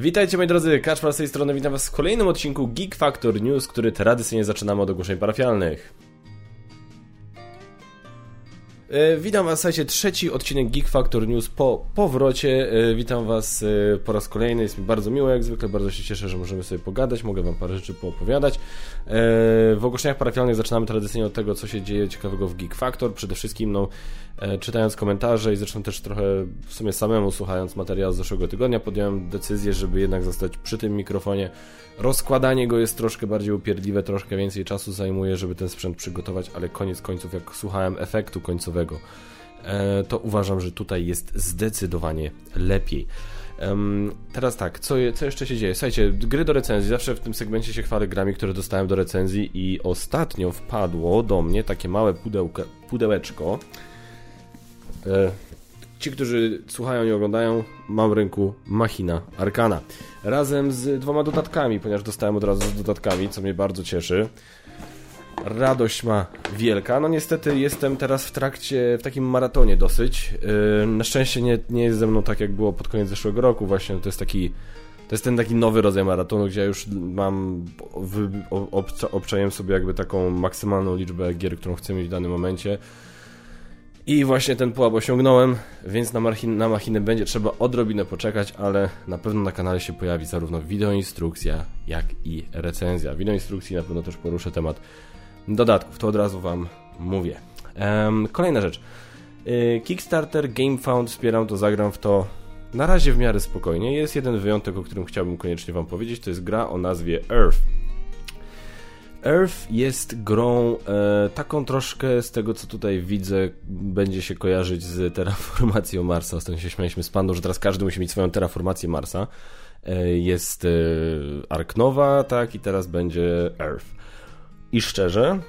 Witajcie moi drodzy, Kaczmar z tej strony, witam was w kolejnym odcinku Geek Factor News, który tradycyjnie zaczynamy od ogłoszeń parafialnych. E, witam Was, słuchajcie, trzeci odcinek Geek Factor News po powrocie. E, witam Was e, po raz kolejny, jest mi bardzo miło jak zwykle, bardzo się cieszę, że możemy sobie pogadać, mogę Wam parę rzeczy poopowiadać. W ogłoszeniach parafialnych zaczynamy tradycyjnie od tego, co się dzieje ciekawego w Geek Factor. Przede wszystkim, no, czytając komentarze i zresztą też trochę w sumie samemu słuchając materiału z zeszłego tygodnia, podjąłem decyzję, żeby jednak zostać przy tym mikrofonie. Rozkładanie go jest troszkę bardziej upierdliwe, troszkę więcej czasu zajmuje, żeby ten sprzęt przygotować, ale koniec końców, jak słuchałem efektu końcowego, E, to uważam, że tutaj jest zdecydowanie lepiej. teraz tak, co, co jeszcze się dzieje? Słuchajcie, gry do recenzji. Zawsze w tym segmencie się chwalę grami, które dostałem do recenzji i ostatnio wpadło do mnie takie małe pudełka, pudełeczko. E, ci, którzy słuchają i oglądają, mam w ręku Machina Arkana. Razem z dwoma dodatkami, ponieważ dostałem od razu z dodatkami, co mnie bardzo cieszy radość ma wielka. No niestety jestem teraz w trakcie, w takim maratonie dosyć. Yy, na szczęście nie, nie jest ze mną tak, jak było pod koniec zeszłego roku właśnie. To jest taki, to jest ten taki nowy rodzaj maratonu, gdzie ja już mam, obczajem sobie jakby taką maksymalną liczbę gier, którą chcę mieć w danym momencie. I właśnie ten pułap osiągnąłem, więc na, machin na machinę będzie trzeba odrobinę poczekać, ale na pewno na kanale się pojawi zarówno wideoinstrukcja, jak i recenzja. Wideoinstrukcji na pewno też poruszę temat dodatków, to od razu Wam mówię. Kolejna rzecz. Y, Kickstarter, GameFound, wspieram to, zagram w to na razie w miarę spokojnie. Jest jeden wyjątek, o którym chciałbym koniecznie Wam powiedzieć, to jest gra o nazwie Earth. Earth jest grą e, taką troszkę z tego co tutaj widzę będzie się kojarzyć z terraformacją Marsa. Ostatnio się śmialiśmy z pandą, że teraz każdy musi mieć swoją terraformację Marsa. E, jest e, Ark tak, i teraz będzie Earth. I szczerze,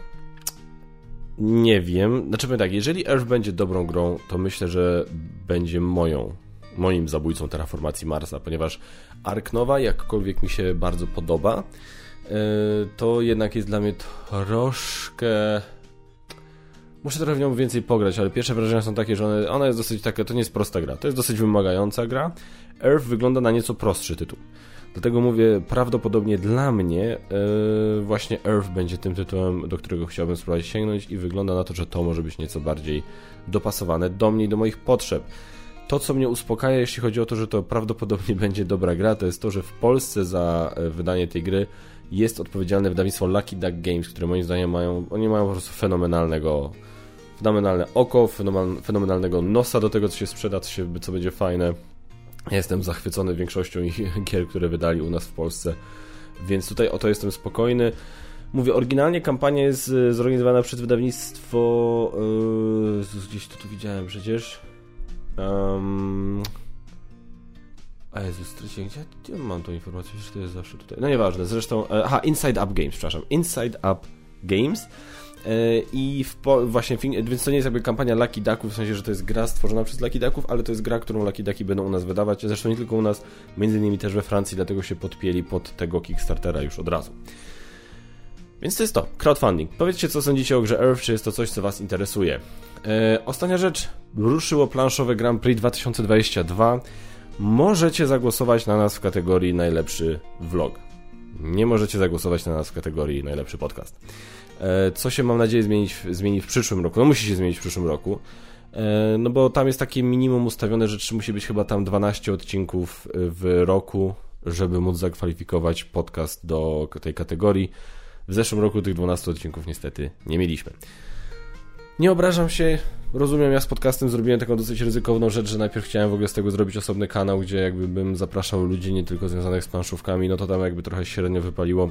nie wiem. Znaczy tak, jeżeli Earth będzie dobrą grą, to myślę, że będzie moją, moim zabójcą terraformacji Marsa, ponieważ Ark Nova, jakkolwiek mi się bardzo podoba, to jednak jest dla mnie troszkę... Muszę trochę w nią więcej pograć, ale pierwsze wrażenia są takie, że ona, ona jest dosyć taka, to nie jest prosta gra, to jest dosyć wymagająca gra. Earth wygląda na nieco prostszy tytuł. Dlatego mówię, prawdopodobnie dla mnie yy, właśnie Earth będzie tym tytułem, do którego chciałbym spróbować sięgnąć i wygląda na to, że to może być nieco bardziej dopasowane do mnie i do moich potrzeb. To, co mnie uspokaja, jeśli chodzi o to, że to prawdopodobnie będzie dobra gra, to jest to, że w Polsce za e, wydanie tej gry jest odpowiedzialne wydawnictwo Lucky Duck Games, które moim zdaniem mają, oni mają po prostu fenomenalnego fenomenalne oko, fenomenalnego nosa do tego, co się sprzeda, co, się, co będzie fajne Jestem zachwycony większością ich gier, które wydali u nas w Polsce, więc tutaj o to jestem spokojny. Mówię, oryginalnie kampania jest e, zorganizowana przez wydawnictwo. Yy, gdzieś to tu widziałem przecież. Um, a Jezus, gdzie, gdzie mam tą informację? Że to jest zawsze tutaj. No nieważne, zresztą. E, aha, Inside Up Games, przepraszam. Inside Up Games. E, I po, właśnie, więc to nie jest jakby kampania Lucky Ducków, w sensie, że to jest gra stworzona przez Lucky Ducków, ale to jest gra, którą Lucky Ducky będą u nas wydawać. Zresztą nie tylko u nas, między innymi też we Francji, dlatego się podpięli pod tego Kickstartera już od razu. Więc to jest to, crowdfunding. Powiedzcie, co sądzicie o grze Earth, czy jest to coś, co Was interesuje. E, ostatnia rzecz, ruszyło planszowe Grand Prix 2022. Możecie zagłosować na nas w kategorii najlepszy vlog. Nie możecie zagłosować na nas w kategorii najlepszy podcast. E, co się mam nadzieję zmienić, zmieni w przyszłym roku. No musi się zmienić w przyszłym roku. E, no bo tam jest takie minimum ustawione, że musi być chyba tam 12 odcinków w roku, żeby móc zakwalifikować podcast do tej kategorii. W zeszłym roku tych 12 odcinków niestety nie mieliśmy. Nie obrażam się, rozumiem, ja z podcastem zrobiłem taką dosyć ryzykowną rzecz, że najpierw chciałem w ogóle z tego zrobić osobny kanał, gdzie jakby bym zapraszał ludzi nie tylko związanych z planszówkami, no to tam jakby trochę średnio wypaliło.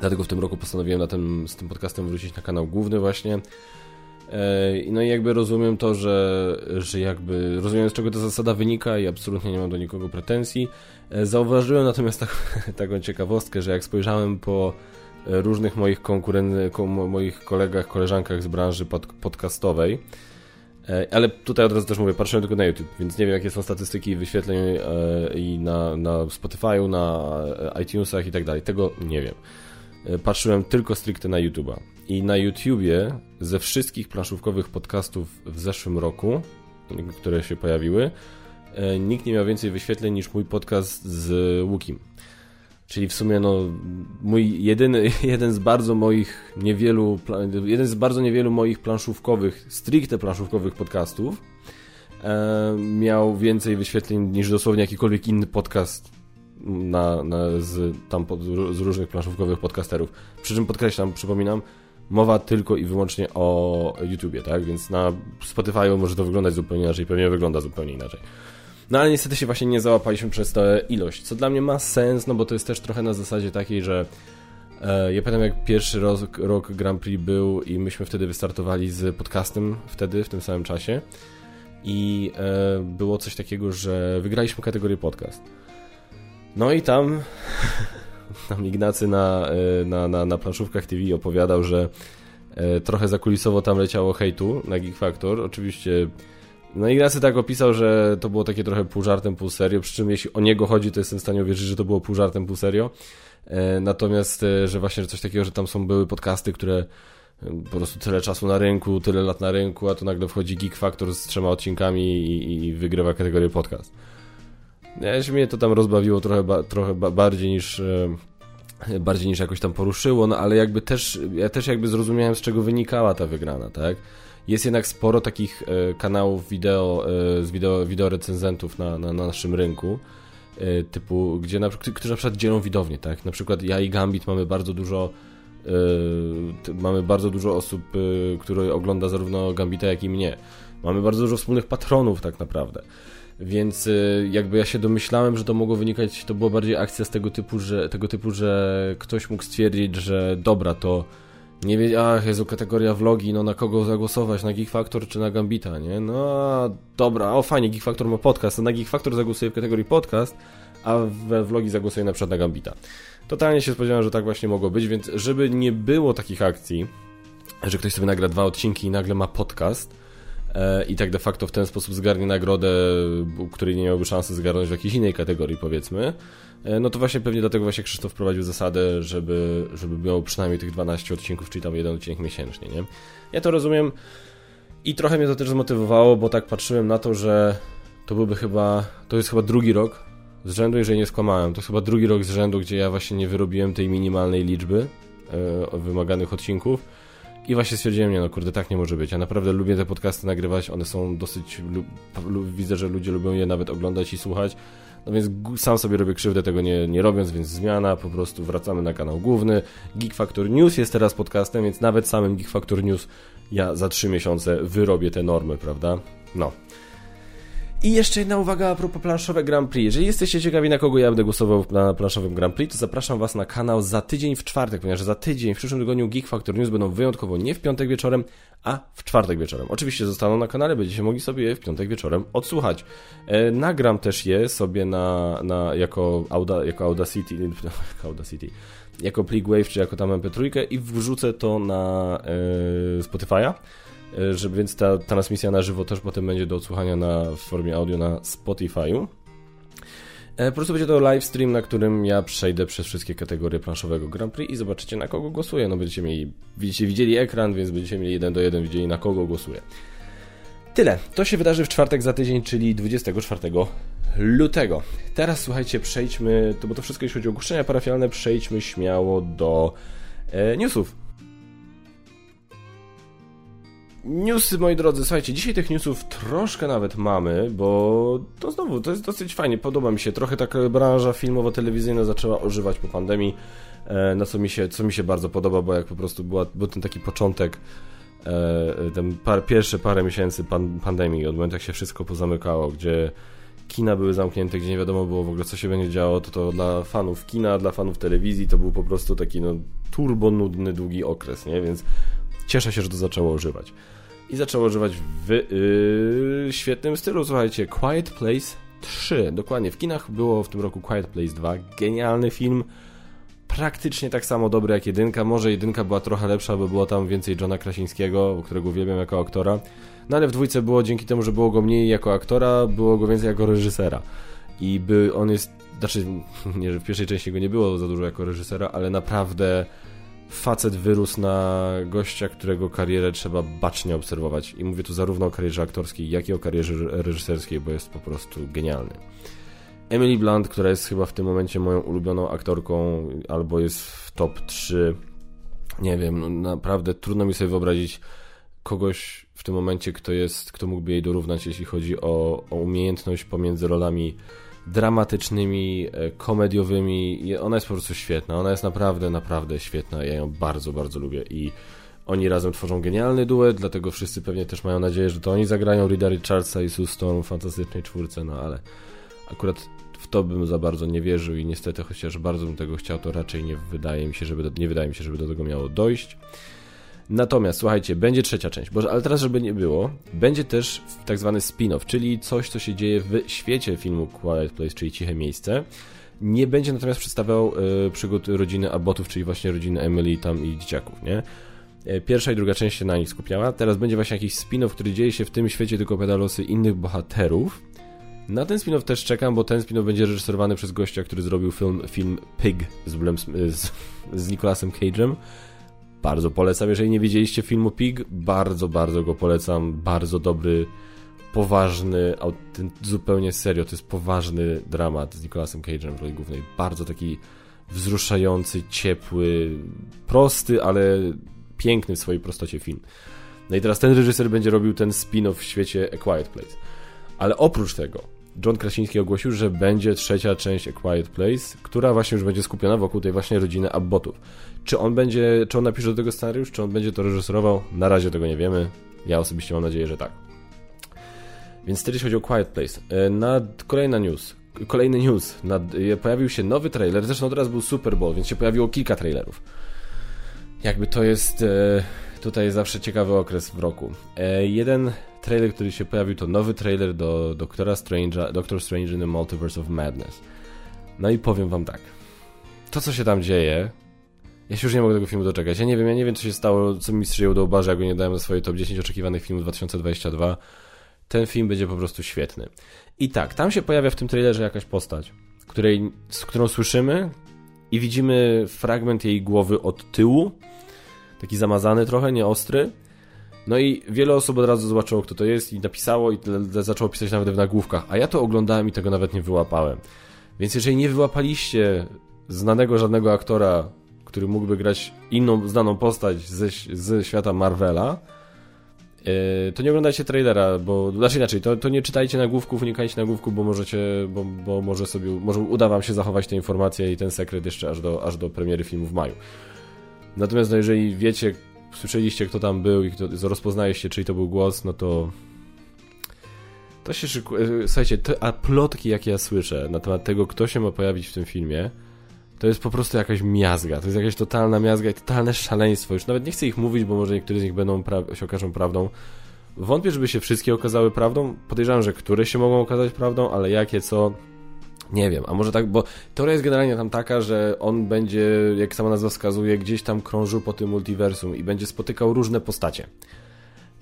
Dlatego w tym roku postanowiłem na tym, z tym podcastem wrócić na kanał główny właśnie. E, no i jakby rozumiem to, że, że jakby rozumiem z czego ta zasada wynika i absolutnie nie mam do nikogo pretensji. E, zauważyłem natomiast tak, taką ciekawostkę, że jak spojrzałem po różnych moich konkuren moich kolegach, koleżankach z branży pod podcastowej, ale tutaj od razu też mówię, patrzyłem tylko na YouTube, więc nie wiem jakie są statystyki wyświetleń i na, na Spotify'u, na iTunesach i tak dalej. Tego nie wiem. E, patrzyłem tylko stricte na YouTube'a. I na YouTubie ze wszystkich planszówkowych podcastów w zeszłym roku, które się pojawiły, e, nikt nie miał więcej wyświetleń niż mój podcast z Łukim. Czyli w sumie no, mój jedyny, jeden z bardzo moich niewielu, jeden z bardzo niewielu moich planszówkowych, stricte planszówkowych podcastów e, miał więcej wyświetleń niż dosłownie jakikolwiek inny podcast na, na, z, tam pod, z różnych planszówkowych podcasterów. Przy czym podkreślam, przypominam, mowa tylko i wyłącznie o YouTubie, tak? Więc na Spotify może to wyglądać zupełnie inaczej, pewnie wygląda zupełnie inaczej. No ale niestety się właśnie nie załapaliśmy przez tę ilość, co dla mnie ma sens, no bo to jest też trochę na zasadzie takiej, że e, ja pamiętam jak pierwszy rok, rok Grand Prix był i myśmy wtedy wystartowali z podcastem wtedy, w tym samym czasie i e, było coś takiego, że wygraliśmy kategorię podcast. No i tam, tam Ignacy na, e, na, na, na planszówkach TV opowiadał, że e, trochę zakulisowo tam leciało hejtu na Geek Factor. Oczywiście no Ignacy tak opisał, że to było takie trochę pół żartem, pół serio, przy czym jeśli o niego chodzi, to jestem w stanie uwierzyć, że to było pół żartem, pół serio. Natomiast, że właśnie coś takiego, że tam są były podcasty, które po prostu tyle czasu na rynku, tyle lat na rynku, a tu nagle wchodzi Geek Factor z trzema odcinkami i, i wygrywa kategorię podcast. Ja się mnie to tam rozbawiło trochę, ba, trochę ba, bardziej niż e, bardziej niż jakoś tam poruszyło, no ale jakby też, ja też jakby zrozumiałem z czego wynikała ta wygrana, tak? Jest jednak sporo takich e, kanałów wideo, e, z wideo, wideo recenzentów na, na, na naszym rynku, e, typu, gdzie na, którzy na przykład dzielą widownię, tak? Na przykład ja i Gambit mamy bardzo dużo mamy bardzo dużo osób, które ogląda zarówno Gambita, jak i mnie. Mamy bardzo dużo wspólnych patronów tak naprawdę. Więc jakby ja się domyślałem, że to mogło wynikać, to była bardziej akcja z tego typu, że, tego typu, że ktoś mógł stwierdzić, że dobra, to nie wie, ach, Jezu, kategoria vlogi, no na kogo zagłosować, na Geek Factor czy na Gambita, nie? No dobra, o fajnie, Geek Factor ma podcast, na Geek Factor zagłosuję w kategorii podcast, a we vlogi zagłosuję na przykład na Gambita. Totalnie się spodziewałem, że tak właśnie mogło być, więc żeby nie było takich akcji, że ktoś sobie nagra dwa odcinki i nagle ma podcast, E, i tak de facto w ten sposób zgarnie nagrodę, której nie miałby szansy zgarnąć w jakiejś innej kategorii, powiedzmy, no to właśnie pewnie dlatego właśnie Krzysztof wprowadził zasadę, żeby, żeby miał przynajmniej tych 12 odcinków, czyli tam jeden odcinek miesięcznie, nie? Ja to rozumiem i trochę mnie to też zmotywowało, bo tak patrzyłem na to, że to byłby chyba, to jest chyba drugi rok z rzędu, jeżeli nie skłamałem, to jest chyba drugi rok z rzędu, gdzie ja właśnie nie wyrobiłem tej minimalnej liczby e, wymaganych odcinków i właśnie stwierdziłem, nie no kurde, tak nie może być. Ja naprawdę lubię te podcasty nagrywać, one są dosyć, widzę, że ludzie lubią je nawet oglądać i słuchać. No więc sam sobie robię krzywdę tego nie, nie robiąc, więc zmiana, po prostu wracamy na kanał główny. Geek Factor News jest teraz podcastem, więc nawet samym Geek Factor News ja za 3 miesiące wyrobię te normy, prawda? No. I jeszcze jedna uwaga a propos planszowego Grand Prix. Jeżeli jesteście ciekawi, na kogo ja będę głosował na planszowym Grand Prix, to zapraszam Was na kanał za tydzień w czwartek, ponieważ za tydzień, w przyszłym tygodniu Geek Factor News będą wyjątkowo nie w piątek wieczorem, a w czwartek wieczorem. Oczywiście zostaną na kanale, będziecie mogli sobie je w piątek wieczorem odsłuchać. E, nagram też je sobie na, na jako, Auda, jako Audacity, Audacity, jako Plig Wave, czy jako tam MP3 i wrzucę to na e, Spotify'a. E, żeby więc ta transmisja na żywo też potem będzie do odsłuchania na, w formie audio na Spotify'u. E, po prostu będzie to live stream, na którym ja przejdę przez wszystkie kategorie planszowego Grand Prix i zobaczycie na kogo głosuję. No będziecie mieli, widzieli ekran, więc będziecie mieli jeden do jeden widzieli na kogo głosuję. Tyle. To się wydarzy w czwartek za tydzień, czyli 24 lutego. Teraz słuchajcie, przejdźmy, to bo to wszystko jeśli chodzi o ogłoszenia parafialne, przejdźmy śmiało do e, newsów. Newsy, moi drodzy, słuchajcie, dzisiaj tych newsów troszkę nawet mamy, bo to znowu, to jest dosyć fajnie, podoba mi się. Trochę taka branża filmowo-telewizyjna zaczęła ożywać po pandemii, e, na co mi się, co mi się bardzo podoba, bo jak po prostu była, był ten taki początek, e, ten par, pierwsze parę miesięcy pan, pandemii, od momentu jak się wszystko pozamykało, gdzie kina były zamknięte, gdzie nie wiadomo było w ogóle co się będzie działo, to to dla fanów kina, dla fanów telewizji to był po prostu taki no turbo nudny, długi okres, nie? Więc cieszę się, że to zaczęło używać. I zaczęło używać w yy, świetnym stylu, słuchajcie, Quiet Place 3. Dokładnie, w kinach było w tym roku Quiet Place 2. Genialny film, praktycznie tak samo dobry jak jedynka. Może jedynka była trochę lepsza, bo było tam więcej Johna Krasińskiego, którego uwielbiam jako aktora. No ale w dwójce było dzięki temu, że było go mniej jako aktora, było go więcej jako reżysera. I by on jest, znaczy, nie, że w pierwszej części go nie było za dużo jako reżysera, ale naprawdę facet wyrósł na gościa, którego karierę trzeba bacznie obserwować. I mówię tu zarówno o karierze aktorskiej, jak i o karierze reżyserskiej, bo jest po prostu genialny. Emily Blunt, która jest chyba w tym momencie moją ulubioną aktorką, albo jest w top 3. Nie wiem, no naprawdę trudno mi sobie wyobrazić kogoś w tym momencie, kto jest, kto mógłby jej dorównać, jeśli chodzi o, o umiejętność pomiędzy rolami dramatycznymi, e, komediowymi. Ona jest po prostu świetna. Ona jest naprawdę, naprawdę świetna. Ja ją bardzo, bardzo lubię i oni razem tworzą genialny duet, dlatego wszyscy pewnie też mają nadzieję, że to oni zagrają Rida Richardsa i Sue Storm w fantastycznej czwórce, no ale akurat w to bym za bardzo nie wierzył i niestety, chociaż bardzo bym tego chciał, to raczej nie wydaje mi się, żeby do, nie wydaje mi się, żeby do tego miało dojść. Natomiast słuchajcie, będzie trzecia część, bo, ale teraz, żeby nie było, będzie też tak zwany spin-off, czyli coś, co się dzieje w świecie filmu Quiet Place, czyli Ciche Miejsce. Nie będzie natomiast przedstawiał y, przygód rodziny Abbotów, czyli właśnie rodziny Emily tam i dzieciaków, nie? E, pierwsza i druga część się na nich skupiała. Teraz będzie właśnie jakiś spin-off, który dzieje się w tym świecie, tylko opowiada losy innych bohaterów. Na ten spin-off też czekam, bo ten spin-off będzie reżyserowany przez gościa, który zrobił film, film Pig z, z, z Nicolasem Cage'em. Bardzo polecam, jeżeli nie widzieliście filmu Pig, bardzo, bardzo go polecam. Bardzo dobry, poważny, zupełnie serio, to jest poważny dramat z Nicolasem Cage'em w roli głównej. Bardzo taki wzruszający, ciepły, prosty, ale piękny w swojej prostocie film. No i teraz ten reżyser będzie robił ten spin-off w świecie A Quiet Place. Ale oprócz tego, John Krasiński ogłosił, że będzie trzecia część A Quiet Place, która właśnie już będzie skupiona wokół tej właśnie rodziny Abbotów. Czy on będzie, czy on napisze do tego scenariusz, czy on będzie to reżyserował? Na razie tego nie wiemy. Ja osobiście mam nadzieję, że tak. Więc tyle jeśli chodzi o Quiet Place. E, na, kolejna news. Kolejny news. Nad, pojawił się nowy trailer. Zresztą teraz był Super Bowl, więc się pojawiło kilka trailerów. Jakby to jest e, tutaj zawsze ciekawy okres w roku. E, jeden trailer, który się pojawił, to nowy trailer do Doktora Strange'a, Doctor Strange in the Multiverse of Madness. No i powiem wam tak. To, co się tam dzieje, ja się już nie mogę tego filmu doczekać. Ja nie wiem, ja nie wiem, co się stało, co mi strzeliło do obarzy, jak go nie dałem na swoje top 10 oczekiwanych filmów 2022. Ten film będzie po prostu świetny. I tak, tam się pojawia w tym trailerze jakaś postać, której, z którą słyszymy i widzimy fragment jej głowy od tyłu, taki zamazany trochę, nieostry. No i wiele osób od razu zobaczyło, kto to jest i napisało i zaczęło pisać nawet w nagłówkach, a ja to oglądałem i tego nawet nie wyłapałem. Więc jeżeli nie wyłapaliście znanego żadnego aktora, który mógłby grać inną znaną postać ze, ze świata Marvela, yy, to nie oglądajcie trailera, bo znaczy inaczej, to, to nie czytajcie nagłówków, unikajcie nagłówków, bo możecie, bo, bo może sobie, może uda wam się zachować te informacje i ten sekret jeszcze aż do, aż do premiery filmu w maju. Natomiast no, jeżeli wiecie, słyszeliście kto tam był i kto, rozpoznajecie, czyj to był głos, no to to się szykuje. Słuchajcie, te, a plotki jakie ja słyszę na temat tego, kto się ma pojawić w tym filmie, to jest po prostu jakaś miazga. To jest jakaś totalna miazga i totalne szaleństwo. Już nawet nie chcę ich mówić, bo może niektóre z nich będą się okażą prawdą. Wątpię, żeby się wszystkie okazały prawdą. Podejrzewam, że które się mogą okazać prawdą, ale jakie, co, nie wiem, a może tak, bo teoria jest generalnie tam taka, że on będzie, jak sama nazwa wskazuje, gdzieś tam krążył po tym multiversum i będzie spotykał różne postacie.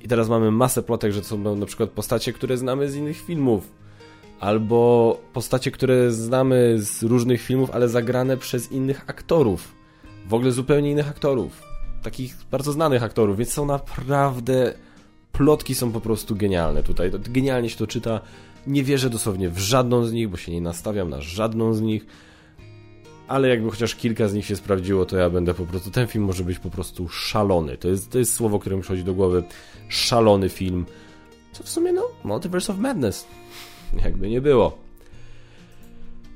I teraz mamy masę plotek, że to są na przykład postacie, które znamy z innych filmów. Albo postacie, które znamy z różnych filmów, ale zagrane przez innych aktorów. W ogóle zupełnie innych aktorów. Takich bardzo znanych aktorów, więc są naprawdę. Plotki są po prostu genialne tutaj. Genialnie się to czyta nie wierzę dosłownie w żadną z nich, bo się nie nastawiam na żadną z nich. Ale jakby chociaż kilka z nich się sprawdziło, to ja będę po prostu. Ten film może być po prostu szalony. To jest, to jest słowo, które mi przychodzi do głowy. Szalony film. Co w sumie, no, Multiverse of Madness. Jakby nie było.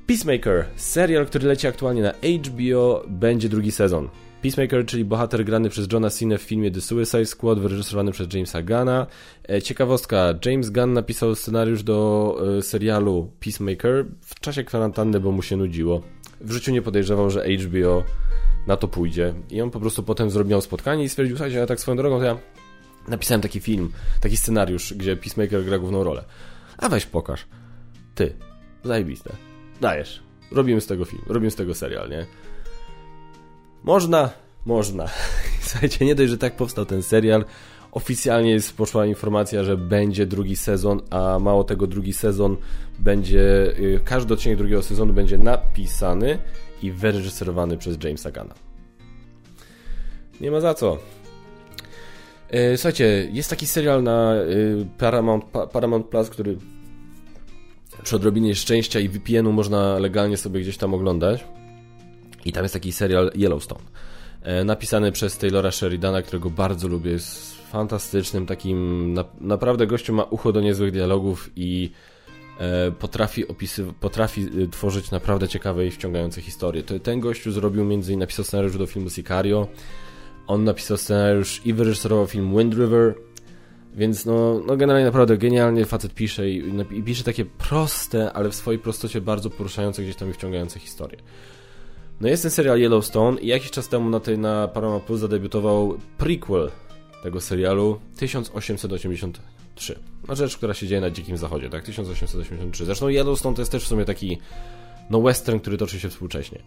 Peacemaker, serial, który leci aktualnie na HBO, będzie drugi sezon. Peacemaker, czyli bohater grany przez Johna Cena w filmie The Suicide Squad, wyreżyserowany przez Jamesa Gunna. E, ciekawostka, James Gunn napisał scenariusz do e, serialu Peacemaker w czasie kwarantanny, bo mu się nudziło. W życiu nie podejrzewał, że HBO na to pójdzie. I on po prostu potem zrobił spotkanie i stwierdził, słuchajcie, ja tak swoją drogą to ja napisałem taki film, taki scenariusz, gdzie Peacemaker gra główną rolę. A weź pokaż. Ty, zajebiste. Dajesz. Robimy z tego film, robimy z tego serial, nie? Można, można. Słuchajcie, nie dość, że tak powstał ten serial. Oficjalnie jest poszła informacja, że będzie drugi sezon, a mało tego, drugi sezon będzie. Y, każdy odcinek drugiego sezonu będzie napisany i wyreżyserowany przez Jamesa Gunna. Nie ma za co. E, słuchajcie, jest taki serial na e, Paramount, Paramount Plus, który przy odrobinie szczęścia i VPN-u można legalnie sobie gdzieś tam oglądać. I tam jest taki serial Yellowstone. E, napisany przez Taylora Sheridana, którego bardzo lubię. Jest fantastycznym, takim. Na, naprawdę gościu ma ucho do niezłych dialogów i potrafi, opisy, potrafi tworzyć naprawdę ciekawe i wciągające historie. Ten gościu zrobił między innymi napisał scenariusz do filmu Sicario. On napisał scenariusz i wyreżyserował film Wind River, więc no, no generalnie naprawdę genialnie facet pisze i, i, pisze takie proste, ale w swojej prostocie bardzo poruszające gdzieś tam i wciągające historie. No jest ten serial Yellowstone i jakiś czas temu na, tej, na Paramount Plus zadebiutował prequel tego serialu 1883. No rzecz, która się dzieje na Dzikim Zachodzie, tak? 1883. Zresztą Yellowstone to jest też w sumie taki no western, który toczy się współcześnie.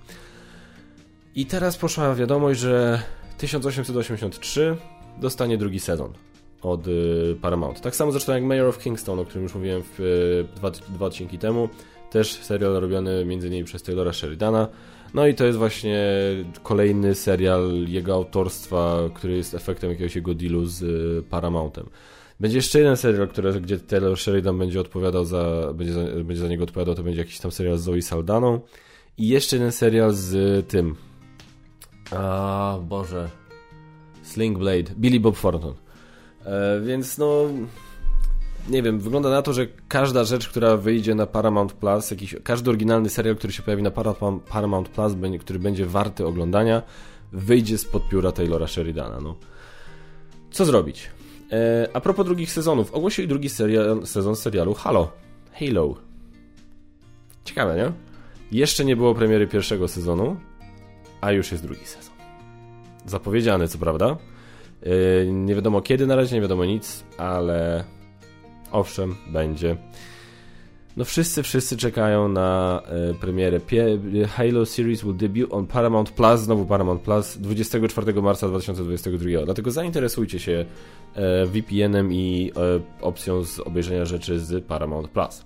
I teraz poszła wiadomość, że 1883 dostanie drugi sezon od y, Paramount. Tak samo zresztą jak Mayor of Kingston, o którym już mówiłem w, y, dwa, dwa odcinki temu. Też serial robiony m.in. przez Taylora Sheridana. No i to jest właśnie kolejny serial jego autorstwa, który jest efektem jakiegoś jego dealu z y, Paramountem. Będzie jeszcze jeden serial, który, gdzie Taylor Sheridan będzie odpowiadał za, będzie za, będzie za niego odpowiadał, to będzie jakiś tam serial z Zoe Saldaną. I jeszcze jeden serial z tym, a, Boże. Sling Blade. Billy Bob Thornton. E, więc no... Nie wiem, wygląda na to, że każda rzecz, która wyjdzie na Paramount Plus, jakiś, każdy oryginalny serial, który się pojawi na Paramount Plus, który będzie warty oglądania, wyjdzie spod pióra Taylora Sheridana. No. Co zrobić? E, a propos drugich sezonów, ogłosili drugi serial, sezon serialu Halo. Halo. Ciekawe, nie? Jeszcze nie było premiery pierwszego sezonu, a już jest drugi sezon. Zapowiedziany, co prawda. Yy, nie wiadomo kiedy na razie, nie wiadomo nic, ale owszem, będzie. No wszyscy, wszyscy czekają na y, premierę. Halo Series will debut on Paramount Plus, znowu Paramount Plus, 24 marca 2022. Dlatego zainteresujcie się y, VPN-em i y, opcją z obejrzenia rzeczy z Paramount Plus.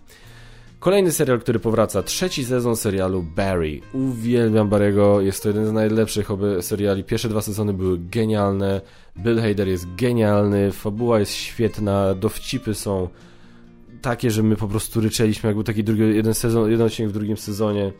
Kolejny serial, który powraca, trzeci sezon serialu Barry. Uwielbiam Barry'ego, jest to jeden z najlepszych seriali. Pierwsze dwa sezony były genialne, Bill Hader jest genialny, fabuła jest świetna, dowcipy są takie, że my po prostu ryczeliśmy, jak był taki drugi, jeden sezon, jeden odcinek w drugim sezonie,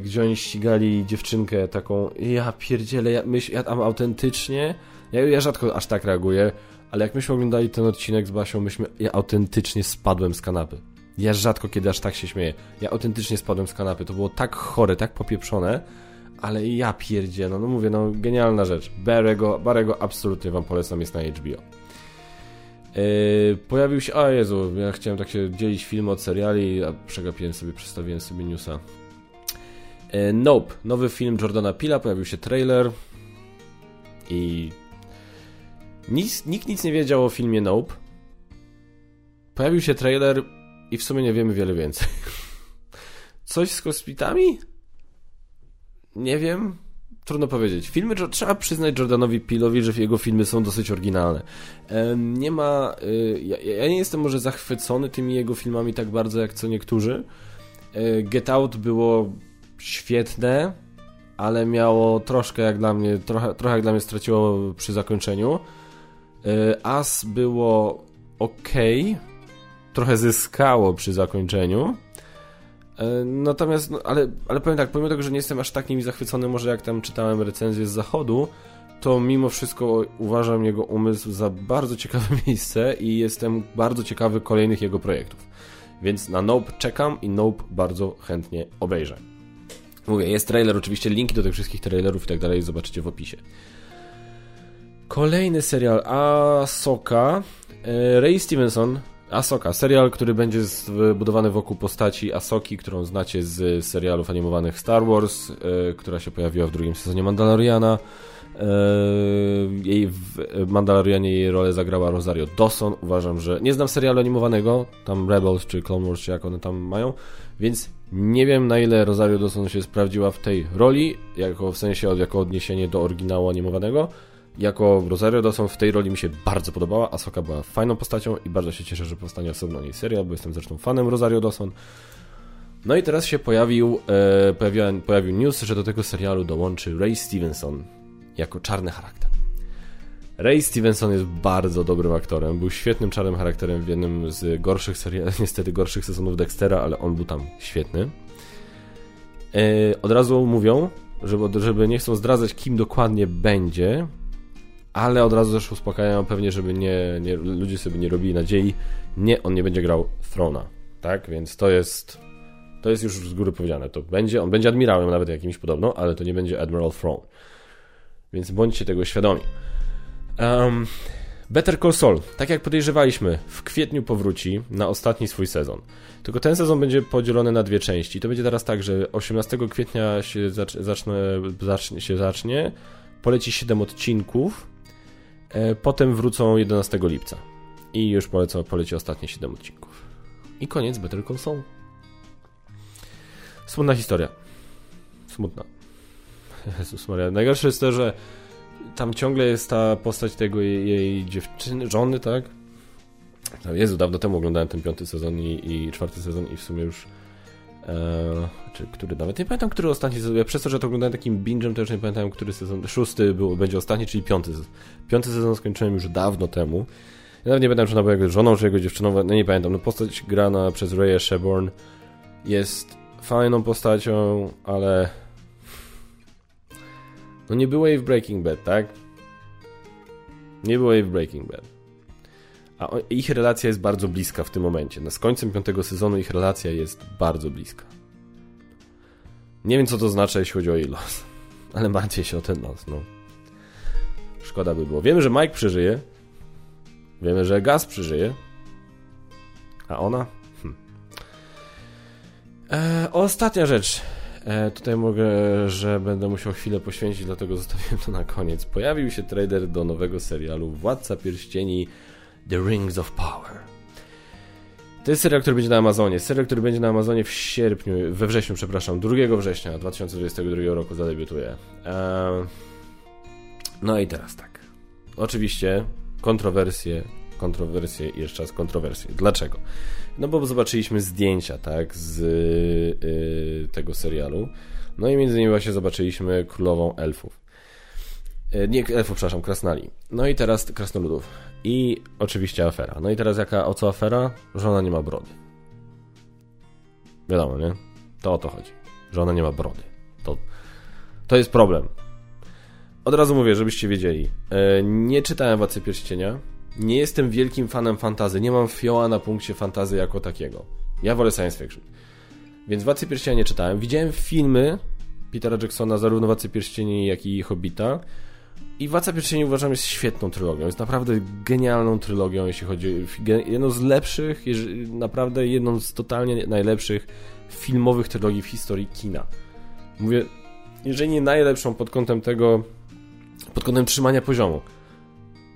gdzie oni ścigali dziewczynkę taką, ja pierdzielę, ja, myśl, ja tam autentycznie, ja, ja rzadko aż tak reaguję, ale jak myśmy oglądali ten odcinek z Basią, myśmy, ja autentycznie spadłem z kanapy. Ja rzadko kiedy aż tak się śmieję. Ja autentycznie spadłem z kanapy. To było tak chore, tak popieprzone, ale ja pierdzie, no, no mówię, no genialna rzecz. Barego, Barego absolutnie wam polecam, jest na HBO. Yy, pojawił się, a Jezu, ja chciałem tak się dzielić film od seriali, a przegapiłem sobie, przedstawiłem sobie newsa. Yy, nope, nowy film Jordana Pila, pojawił się trailer i nic, nikt nic nie wiedział o filmie Nope. Pojawił się trailer, i w sumie nie wiemy wiele więcej. Coś z kosmitami? Nie wiem. Trudno powiedzieć. Filmy, trzeba przyznać Jordanowi Pilowi, że jego filmy są dosyć oryginalne. Nie ma... Y, ja, ja, nie jestem może zachwycony tymi jego filmami tak bardzo, jak co niektórzy. E, Get Out było świetne, ale miało troszkę jak dla mnie, trochę, trochę jak dla mnie straciło przy zakończeniu. E, As było ok, trochę zyskało przy zakończeniu. E, natomiast, no, ale, ale powiem tak, pomimo tego, że nie jestem aż tak nimi zachwycony, może jak tam czytałem recenzję z zachodu, to mimo wszystko uważam jego umysł za bardzo ciekawe miejsce i jestem bardzo ciekawy kolejnych jego projektów. Więc na Nope czekam i Nope bardzo chętnie obejrzę. Mówię, jest trailer, oczywiście linki do tych wszystkich trailerów i tak dalej zobaczycie w opisie. Kolejny serial Asoka. E, Ray Stevenson Asoka, serial, który będzie zbudowany wokół postaci Asoki, którą znacie z serialów animowanych Star Wars, yy, która się pojawiła w drugim sezonie Mandaloriana. Yy, jej w Mandalorianie jej rolę zagrała Rosario Dawson. Uważam, że nie znam serialu animowanego, tam Rebels czy Clone Wars, czy jak one tam mają, więc nie wiem na ile Rosario Dawson się sprawdziła w tej roli, jako w sensie jako odniesienie do oryginału animowanego jako Rosario Dawson w tej roli mi się bardzo podobała. Asoka była fajną postacią i bardzo się cieszę, że powstanie osobno jej serial, bo jestem zresztą fanem Rosario Dawson. No i teraz się pojawił, e, pojawił news, że do tego serialu dołączy Ray Stevenson. jako czarny charakter. Ray Stevenson jest bardzo dobrym aktorem. Był świetnym czarnym charakterem w jednym z gorszych seriali, niestety gorszych sezonów Dextera, ale on był tam świetny. E, od razu mówią, żeby, żeby nie chcą zdradzać, kim dokładnie będzie, ale od razu też uspokajają pewnie, żeby nie, nie, ludzie sobie nie robili nadziei. Nie, on nie będzie grał Throna, tak? Więc to jest to jest już z góry powiedziane. To będzie, on będzie admirałem nawet jakimś podobno, ale to nie będzie Admiral Throne. Więc bądźcie tego świadomi. Um, Better Call Saul, tak jak podejrzewaliśmy, w kwietniu powróci na ostatni swój sezon. Tylko ten sezon będzie podzielony na dwie części. To będzie teraz tak, że 18 kwietnia się zacznie, zacznie, się zacznie poleci 7 odcinków, potem wrócą 11 lipca. I już polecą, poleci ostatnie 7 odcinków. I koniec Better Call Saul. Smutna historia. Smutna. Jezus Maria. Najgorsze jest to, że tam ciągle jest ta postać tego jej, jej dziewczyny, żony, tak? Jezu, dawno temu oglądałem ten piąty sezon i, i czwarty sezon i w sumie już e, czy który nawet nie pamiętam, który ostatni sezon. Ja przez to, że to oglądałem takim binge'em, to już nie pamiętam, który sezon. Szósty był, będzie ostatni, czyli piąty. Piąty sezon skończyłem już dawno temu. Ja nawet nie pamiętam, czy ona była jego żoną, czy jego dziewczyną, no nie pamiętam. No postać grana przez Raya Sheborn jest fajną postacią, ale no nie było jej w Breaking Bad, tak? Nie było jej w Breaking Bad. A ich relacja jest bardzo bliska w tym momencie. No, z końcem piątego sezonu ich relacja jest bardzo bliska. Nie wiem, co to znaczy, jeśli chodzi o jej los. Ale martwię się o ten los, no. Szkoda by było. Wiemy, że Mike przeżyje. Wiemy, że Gaz przeżyje. A ona? E, ostatnia rzecz. E, tutaj mogę, że będę musiał chwilę poświęcić, dlatego zostawiłem to na koniec. Pojawił się trailer do nowego serialu Władca Pierścieni The Rings of Power. To jest serial, który będzie na Amazonie. Serial, który będzie na Amazonie w sierpniu, we wrześniu, przepraszam, 2 września 2022 roku zadebiutuje. E, no i teraz tak. Oczywiście kontrowersje, kontrowersje i jeszcze raz kontrowersje. Dlaczego? No bo zobaczyliśmy zdjęcia, tak, z y, tego serialu. No i między innymi właśnie zobaczyliśmy królową elfów. Y, nie elfów, przepraszam, krasnali. No i teraz krasnoludów. I oczywiście afera. No i teraz jaka, o co afera? Że ona nie ma brody. Wiadomo, nie? To o to chodzi. Że ona nie ma brody. To, to jest problem. Od razu mówię, żebyście wiedzieli. Y, nie czytałem Władcy Pierścienia nie jestem wielkim fanem fantazy. Nie mam fioła na punkcie fantazy jako takiego. Ja wolę science fiction. Więc Władcy Pierścienia nie czytałem. Widziałem filmy Petera Jacksona, zarówno Władcy Pierścieni, jak i Hobbita. I Władca Pierścieni uważam jest świetną trylogią. Jest naprawdę genialną trylogią, jeśli chodzi o jedną z lepszych, naprawdę jedną z totalnie najlepszych filmowych trylogii w historii kina. Mówię, jeżeli nie najlepszą pod kątem tego, pod kątem trzymania poziomu.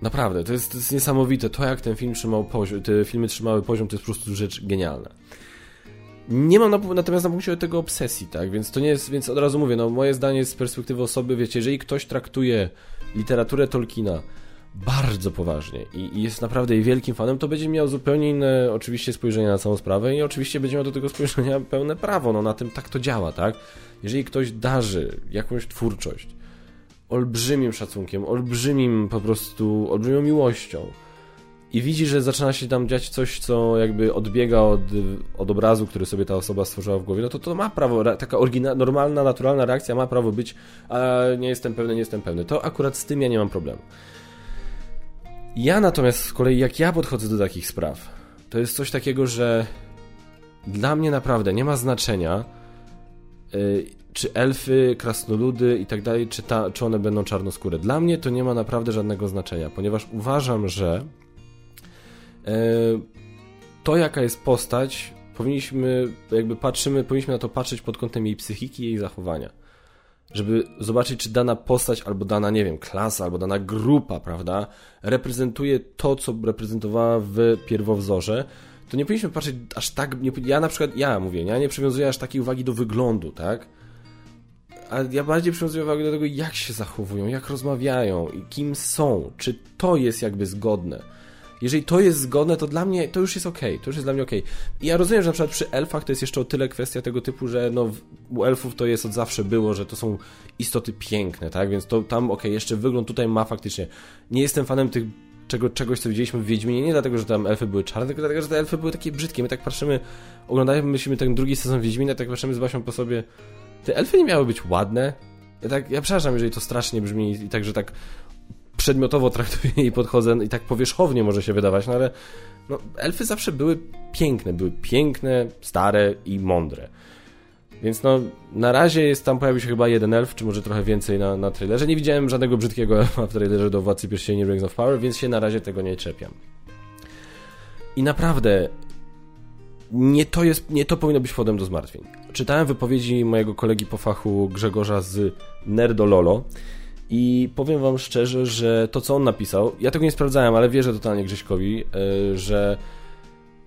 Naprawdę, to jest, to jest niesamowite. To, jak ten film trzymał poziom, te filmy trzymały poziom, to jest po prostu rzecz genialna. Nie mam na, natomiast na punkcie tego obsesji, tak? Więc to nie jest, więc od razu mówię, no moje zdanie z perspektywy osoby, wiecie, jeżeli ktoś traktuje literaturę Tolkiena bardzo poważnie i, jest naprawdę jej wielkim fanem, to będzie miał zupełnie inne oczywiście spojrzenie na całą sprawę i oczywiście będzie miał do tego spojrzenia pełne prawo, no na tym tak to działa, tak? Jeżeli ktoś darzy jakąś twórczość, olbrzymim szacunkiem, olbrzymim po prostu, olbrzymią miłością. I widzi, że zaczyna się tam dziać coś, co jakby odbiega od, od obrazu, który sobie ta osoba stworzyła w głowie, no to to ma prawo, taka oryginalna, normalna, naturalna reakcja ma prawo być, a nie jestem pewny, nie jestem pewny. To akurat z tym ja nie mam problemu. Ja natomiast z kolei, jak ja podchodzę do takich spraw, to jest coś takiego, że dla mnie naprawdę nie ma znaczenia, yy, czy elfy, krasnoludy i tak dalej, czy, ta, czy one będą czarnoskóre. Dla mnie to nie ma naprawdę żadnego znaczenia, ponieważ uważam, że to jaka jest postać, powinniśmy, jakby patrzymy, powinniśmy na to patrzeć pod kątem jej psychiki i jej zachowania. Żeby zobaczyć, czy dana postać, albo dana, nie wiem, klasa, albo dana grupa, prawda, reprezentuje to, co reprezentowała w pierwowzorze, to nie powinniśmy patrzeć aż tak. Nie, ja na przykład, ja mówię, ja nie przywiązuję aż takiej uwagi do wyglądu, tak? ale ja bardziej przywiązuję uwagę do tego, jak się zachowują, jak rozmawiają i kim są, czy to jest jakby zgodne. Jeżeli to jest zgodne, to dla mnie to już jest okay, to już jest dla mnie. Okay. I ja rozumiem, że na przykład przy elfach to jest jeszcze o tyle kwestia tego typu, że no u elfów to jest od zawsze było, że to są istoty piękne, tak? Więc to tam okay, jeszcze wygląd tutaj ma faktycznie. Nie jestem fanem tych czego, czegoś, co widzieliśmy w Wiedźminie, nie dlatego, że tam elfy były czarne, tylko dlatego, że te elfy były takie brzydkie. My tak patrzymy, oglądamy, myślimy ten drugi sezon Wiedźmina, tak patrzymy z Basią po sobie. Te elfy nie miały być ładne. Ja tak, ja przepraszam, jeżeli to strasznie brzmi i tak, że tak przedmiotowo traktuję i podchodzę i tak powierzchownie może się wydawać, no ale no, elfy zawsze były piękne, były piękne, stare i mądre. Więc no, na razie jest tam, pojawił się chyba jeden elf, czy może trochę więcej na, na trailerze. Nie widziałem żadnego brzydkiego elfa w trailerze do Władcy Pierścieni Rings of Power, więc się na razie tego nie czepiam. I naprawdę, nie to, jest, nie to powinno być powodem do zmartwień. Czytałem wypowiedzi mojego kolegi po fachu Grzegorza z Nerdololo i powiem wam szczerze, że to co on napisał, ja tego nie sprawdzałem, ale wierzę totalnie Grześkowi, e, że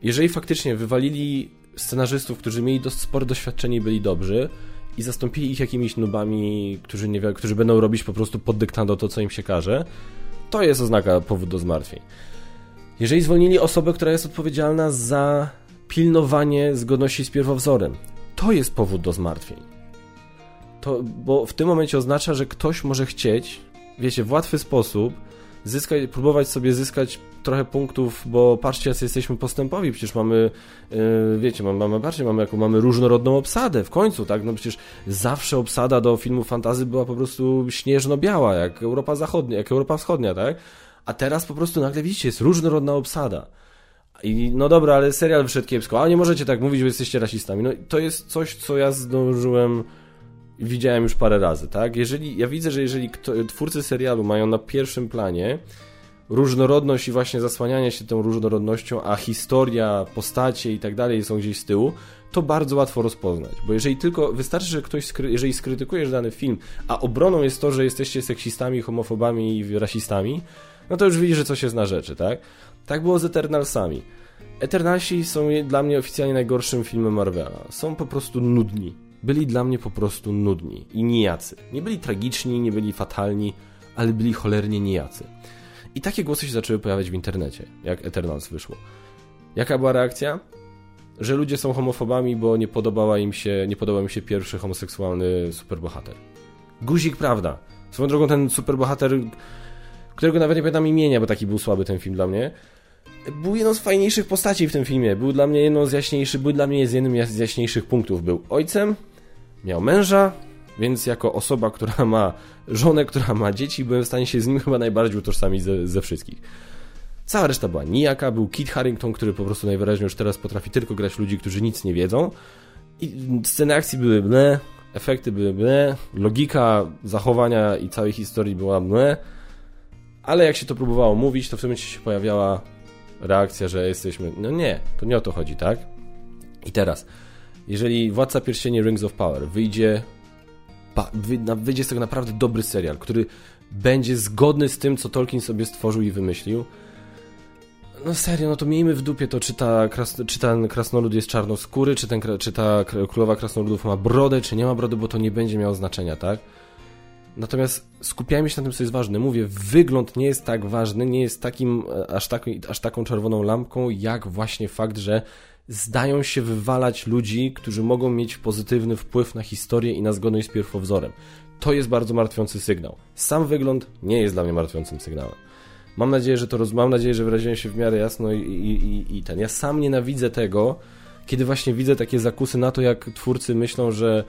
jeżeli faktycznie wywalili scenarzystów, którzy mieli dość spore doświadczenie i byli dobrzy i zastąpili ich jakimiś nubami, którzy, nie, którzy będą robić po prostu pod dyktando to, co im się każe, to jest oznaka powód do zmartwień. Jeżeli zwolnili osobę, która jest odpowiedzialna za pilnowanie zgodności z pierwowzorem, to jest powód do zmartwień. To, bo w tym momencie oznacza, że ktoś może chcieć, wiecie, w łatwy sposób zyskać, próbować sobie zyskać trochę punktów, bo patrzcie, jak jesteśmy postępowi, przecież mamy, yy, wiecie, mamy, mamy, patrzcie, mamy, jaką mamy różnorodną obsadę w końcu, tak, no przecież zawsze obsada do filmów fantazy była po prostu śnieżno-biała, jak Europa Zachodnia, jak Europa Wschodnia, tak, a teraz po prostu nagle widzicie, jest różnorodna obsada. I no dobra, ale serial wyszedł kiepsko, a nie możecie tak mówić, bo jesteście rasistami. No to jest coś, co ja zdążyłem widziałem już parę razy, tak? Jeżeli, ja widzę, że jeżeli twórcy serialu mają na pierwszym planie różnorodność i właśnie zasłanianie się tą różnorodnością, a historia, postacie i tak dalej są gdzieś z tyłu, to bardzo łatwo rozpoznać. Bo jeżeli tylko, wystarczy, że ktoś, skry, jeżeli skrytykujesz dany film, a obroną jest to, że jesteście seksistami, homofobami i rasistami, no to już widzisz, że coś jest na rzeczy, tak? Tak było z Eternalsami. Eternalsi są dla mnie oficjalnie najgorszym filmem Marvela. Są po prostu nudni byli dla mnie po prostu nudni i nijacy. Nie byli tragiczni, nie byli fatalni, ale byli cholernie nijacy. I takie głosy się zaczęły pojawiać w internecie, jak Eternals wyszło. Jaka była reakcja? Że ludzie są homofobami, bo nie podobała im się, nie podobał im się pierwszy homoseksualny superbohater. Guzik, prawda. Swoją drogą ten superbohater, którego nawet nie pamiętam imienia, bo taki był słaby ten film dla mnie, był jedną z fajniejszych postaci w tym filmie. Był dla mnie jedną z jaśniejszych, był dla mnie z jednym z jaśniejszych punktów. Był ojcem, miał męża, więc jako osoba, która ma żonę, która ma dzieci, byłem w stanie się z nim chyba najbardziej utożsamić ze, ze wszystkich. Cała reszta była nijaka, był Kit Harrington, który po prostu najwyraźniej już teraz potrafi tylko grać ludzi, którzy nic nie wiedzą. I sceny akcji były ble, efekty były ble, logika zachowania i całej historii była ble, ale jak się to próbowało mówić, to w tym momencie się pojawiała reakcja, że jesteśmy... No nie, to nie o to chodzi, tak? I teraz jeżeli Władca Pierścieni Rings of Power wyjdzie, wyjdzie z tego naprawdę dobry serial, który będzie zgodny z tym, co Tolkien sobie stworzył i wymyślił, no serio, no to miejmy w dupie to, czy, ta, czy ten krasnolud jest czarnoskóry, czy, ten, czy ta królowa krasnoludów ma brodę, czy nie ma brody, bo to nie będzie miało znaczenia, tak? Natomiast skupiajmy się na tym, co jest ważne. Mówię, wygląd nie jest tak ważny, nie jest takim, e, aż, taką, aż taką czerwoną lampką, jak właśnie fakt, że zdają się wywalać ludzi, którzy mogą mieć pozytywny wpływ na historię i na zgodność z pierwowzorem. To jest bardzo martwiący sygnał. Sam wygląd nie jest dla mnie martwiącym sygnałem. Mam nadzieję, że to roz... mam nadzieję, że wyraziłem się w miarę jasno i, i, i, ten. Ja sam nienawidzę tego, kiedy właśnie widzę takie zakusy na to, jak twórcy myślą, że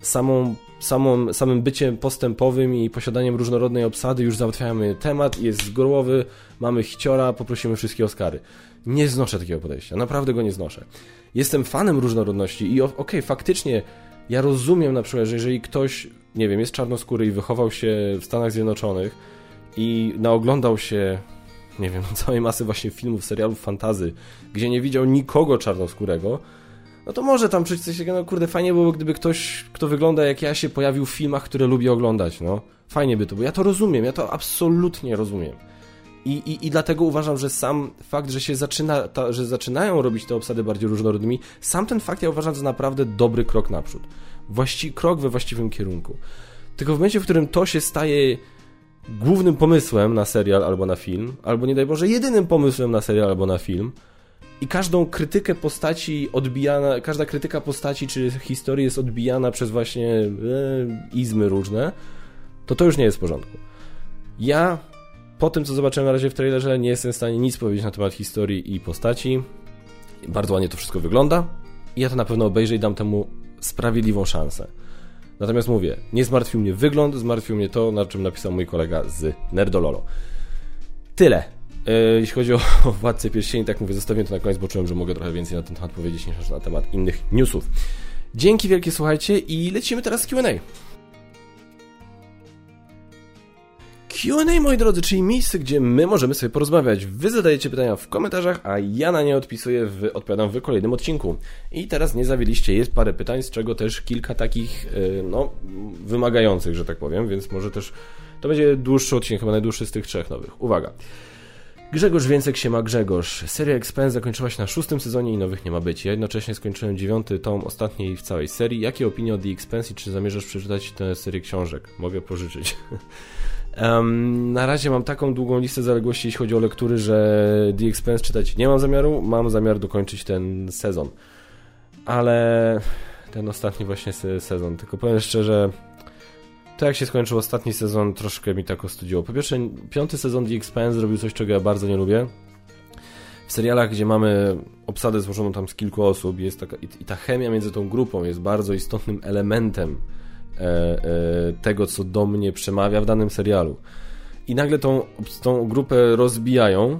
samą, samą, samym byciem postępowym i posiadaniem różnorodnej obsady już załatwiamy temat, jest z głowy, mamy chciora, poprosimy wszystkie Oscary. Nie znoszę takiego podejścia, naprawdę go nie znoszę. Jestem fanem różnorodności i okej, okay, faktycznie ja rozumiem na przykład, że jeżeli ktoś, nie wiem, jest czarnoskóry i wychował się w Stanach Zjednoczonych i naoglądał się, nie wiem, całej masy właśnie filmów, serialów fantazy, gdzie nie widział nikogo czarnoskórego, no to może tam czuć coś takiego, no kurde, fajnie było, gdyby ktoś, kto wygląda jak ja, się pojawił w filmach, które lubię oglądać, no. Fajnie by to było. Ja to rozumiem, ja to absolutnie rozumiem. I, i, I dlatego uważam, że sam fakt, że się zaczyna, ta, że zaczynają robić te obsady bardziej różnorodnymi, sam ten fakt ja uważam za naprawdę dobry krok naprzód. Właści krok we właściwym kierunku. Tylko w momencie, w którym to się staje głównym pomysłem na serial albo na film, albo nie daj Boże, jedynym pomysłem na serial albo na film, i każdą krytykę postaci odbijana, każda krytyka postaci czy historii jest odbijana przez właśnie e, izmy różne, to to już nie jest w porządku. Ja po tym, co zobaczyłem na razie w trailerze, nie jestem w stanie nic powiedzieć na temat historii i postaci. Bardzo ładnie to wszystko wygląda i ja to na pewno obejrzę i dam temu sprawiedliwą szansę. Natomiast mówię, nie zmartwił mnie wygląd, zmartwił mnie to, na czym napisał mój kolega z Nerdololo. Tyle. E, jeśli chodzi o, Władcę Pierścieni, tak mówię, zostawię to na koniec, bo czułem, że mogę trochę więcej na ten temat powiedzieć niż na temat innych newsów. Dzięki wielkie, słuchajcie i lecimy teraz z Q&A. Q&A, moi drodzy, czyli miejsce, gdzie my możemy sobie porozmawiać. Wy zadajecie pytania w komentarzach, a ja na nie odpisuję, w, odpowiadam w kolejnym odcinku. I teraz nie zawiliście, jest parę pytań, z czego też kilka takich, e, no, wymagających, że tak powiem, więc może też to będzie dłuższy odcinek, chyba najdłuższy z tych trzech nowych. Uwaga. Grzegorz Więcek się ma Grzegorz. Seria Expense zakończyła się na szóstym sezonie i nowych nie ma być. Ja jednocześnie skończyłem dziewiąty tom ostatniej w całej serii. Jakie opinie o The Expense i czy zamierzasz przeczytać tę serię książek? Mogę pożyczyć. um, na razie mam taką długą listę zaległości, jeśli chodzi o lektury, że The Expense czytać nie mam zamiaru. Mam zamiar dokończyć ten sezon. Ale ten ostatni właśnie sezon. Tylko powiem szczerze, to jak się skończył ostatni sezon, troszkę mi tak ostudziło. Po pierwsze, piąty sezon The Expanse zrobił coś, czego ja bardzo nie lubię. W serialach, gdzie mamy obsadę złożoną tam z kilku osób jest taka, i ta chemia między tą grupą jest bardzo istotnym elementem tego, co do mnie przemawia w danym serialu. I nagle tą, tą grupę rozbijają.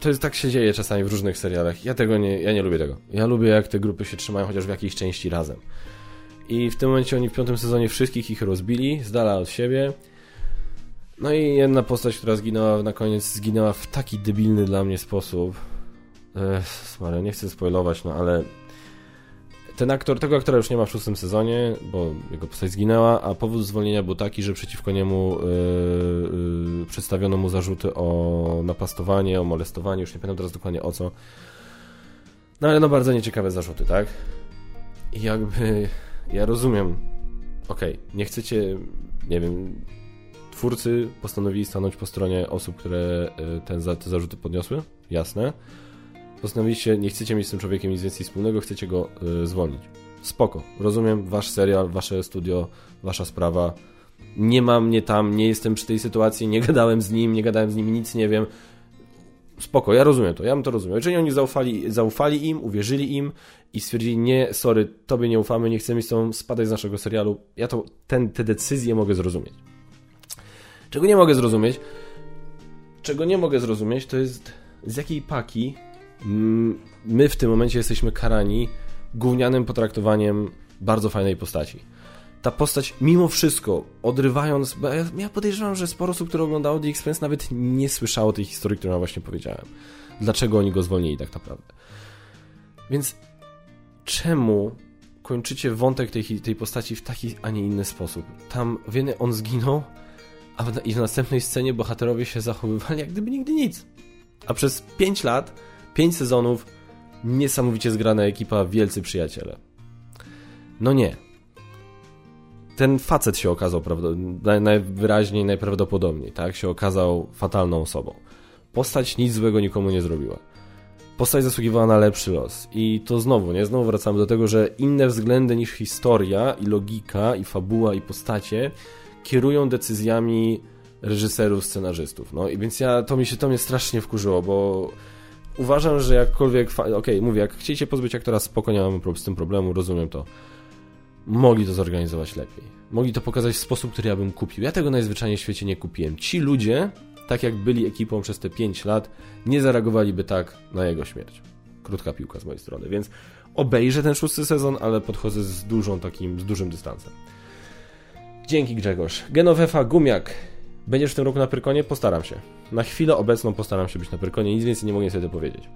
To jest tak się dzieje czasami w różnych serialach. Ja tego nie, ja nie lubię tego. Ja lubię, jak te grupy się trzymają chociaż w jakiejś części razem. I w tym momencie oni w piątym sezonie wszystkich ich rozbili, z dala od siebie. No i jedna postać, która zginęła na koniec, zginęła w taki debilny dla mnie sposób. Ech, nie chcę spoilować, no ale ten aktor, tego aktora już nie ma w szóstym sezonie, bo jego postać zginęła, a powód zwolnienia był taki, że przeciwko niemu yy, yy, przedstawiono mu zarzuty o napastowanie, o molestowanie, już nie pamiętam teraz dokładnie o co. No ale no bardzo nieciekawe zarzuty, tak? I jakby ja rozumiem, okej, okay, nie chcecie, nie wiem, twórcy postanowili stanąć po stronie osób, które e, ten, te zarzuty podniosły, jasne. Postanowiliście, nie chcecie mieć z tym człowiekiem nic więcej wspólnego, chcecie go y, zwolnić. Spoko, rozumiem, wasz serial, wasze studio, wasza sprawa. Nie mam mnie tam, nie jestem przy tej sytuacji, nie gadałem z nim, nie gadałem z nim, nic nie wiem spoko, ja rozumiem to, ja bym to rozumiał. Jeżeli oni zaufali, zaufali im, uwierzyli im i stwierdzili, nie, sorry, tobie nie ufamy, nie chcemy z tą spadać z naszego serialu, ja to, ten, te decyzje mogę zrozumieć. Czego nie mogę zrozumieć, czego nie mogę zrozumieć, to jest z jakiej paki my w tym momencie jesteśmy karani gównianym potraktowaniem bardzo fajnej postaci ta postać mimo wszystko, odrywając, bo ja, ja podejrzewam, że sporo osób, które oglądało The Expense nawet nie słyszało tej historii, którą ja właśnie powiedziałem. Dlaczego oni go zwolnili tak naprawdę. Więc czemu kończycie wątek tej, tej postaci w taki, a nie inny sposób? Tam, wiemy, on zginął, a w, i w następnej scenie bohaterowie się zachowywali jak gdyby nigdy nic. A przez 5 lat, 5 sezonów, niesamowicie zgrana ekipa, wielcy przyjaciele. No nie ten facet się okazał najwyraźniej, najprawdopodobniej, tak, się okazał fatalną osobą. Postać nic złego nikomu nie zrobiła. Postać zasługiwała na lepszy los. I to znowu, nie? Znowu wracamy do tego, że inne względy niż historia i logika i fabuła i postacie kierują decyzjami reżyserów, scenarzystów. No i więc ja, to mi się, to mnie strasznie wkurzyło, bo uważam, że jakkolwiek, okej, okay, mówię, jak chcieliście pozbyć aktora, spoko, nie mam z tym problemu, rozumiem to mogli to zorganizować lepiej. Mogli to pokazać w sposób, który ja bym kupił. Ja tego najzwyczajniej w świecie nie kupiłem. Ci ludzie, tak jak byli ekipą przez te 5 lat, nie zareagowaliby tak na jego śmierć. Krótka piłka z mojej strony, więc obejrzę ten szósty sezon, ale podchodzę z dużą takim, z dużym dystansem. Dzięki Grzegorz. Genovefa Gumiak. Będziesz w tym roku na Pyrkonie? Postaram się. Na chwilę obecną postaram się być na Pyrkonie, nic więcej nie mogę sobie powiedzieć.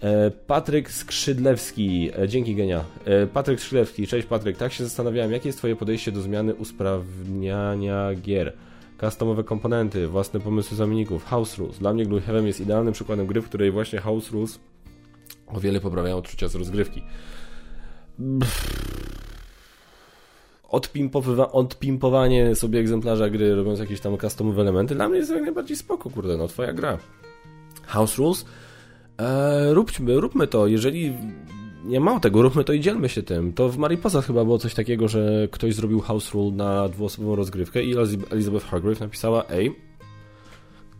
E, Patryk Skrzydlewski, e, dzięki genia. E, Patryk Skrzydlewski, cześć Patryk. Tak się zastanawiałem, jakie jest Twoje podejście do zmiany usprawniania gier? Customowe komponenty, własne pomysły zamienników, House Rules. Dla mnie Gloomhaven jest idealnym przykładem gry, w której właśnie House Rules o wiele poprawiają odczucia z rozgrywki. Odpimpowywa- odpimpowanie sobie egzemplarza gry, robiąc jakieś tam customowe elementy, dla mnie jest jak najbardziej spoko, kurde, no twoja gra. House Rules? Eee, róbmy, róbmy to, jeżeli nie mało tego, róbmy to i dzielmy się tym. To w Mariposa chyba było coś takiego, że ktoś zrobił House Rule na dwuosobową rozgrywkę i Elizabeth Hargrave napisała, ej,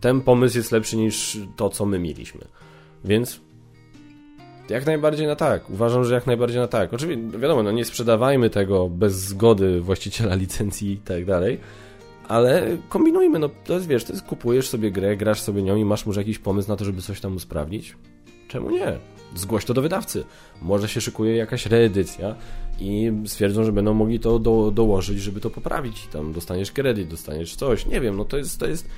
ten pomysł jest lepszy niż to, co my mieliśmy. Więc jak najbardziej na tak. Uważam, że jak najbardziej na tak. Oczywiście, wiadomo, no nie sprzedawajmy tego bez zgody właściciela licencji i tak dalej, ale kombinujmy, no to jest, wiesz, to jest, kupujesz sobie grę, grasz sobie nią i masz może jakiś pomysł na to, żeby coś tam usprawnić. Czemu nie? Zgłoś to do wydawcy. Może się szykuje jakaś reedycja i stwierdzą, że będą mogli to do, dołożyć, żeby to poprawić. Tam dostaniesz kredyt, dostaniesz coś. Nie wiem, no to jest, to jest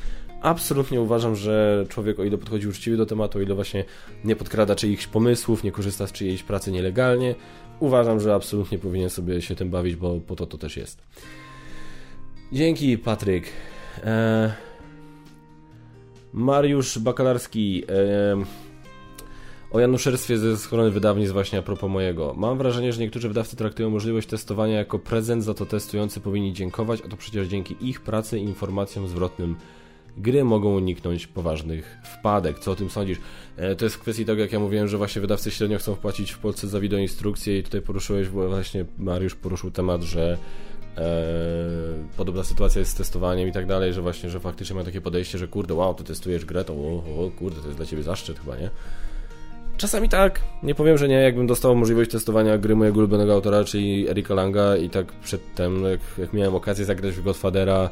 absolutnie uważam, że człowiek, o ile podchodzi uczciwie do tematu, o ile właśnie nie podkrada czyichś pomysłów, nie korzysta z czyjejś pracy nielegalnie, uważam, że absolutnie powinien sobie się tym bawić, bo po to to też jest. Dzięki, Patryk. Eee... Mariusz Bakalarski. Eee... O januszerstwie ze strony wydawnictw właśnie a propos mojego. Mam wrażenie, że niektórzy wydawcy traktują możliwość testowania jako prezent, za to testujący powinni dziękować, a to przecież dzięki ich pracy i informacjom zwrotnym gry mogą uniknąć poważnych wpadek. Co o tym sądzisz? E, to jest w kwestii tego, jak ja mówiłem, że właśnie wydawcy średnio chcą wpłacić w Polsce za wideoinstrukcję i tutaj poruszyłeś właśnie, Mariusz poruszył temat, że e, podobna sytuacja jest z testowaniem i tak dalej, że właśnie, że faktycznie ma takie podejście, że kurde, wow, ty testujesz grę, to o, o kurde, to jest dla ciebie zaszczyt chyba, nie? Czasami tak, nie powiem, że nie, jakbym dostał możliwość testowania gry mojego ulubionego autora, czyli Erika Langa i tak przedtem, jak, jak miałem okazję zagrać w Godfathera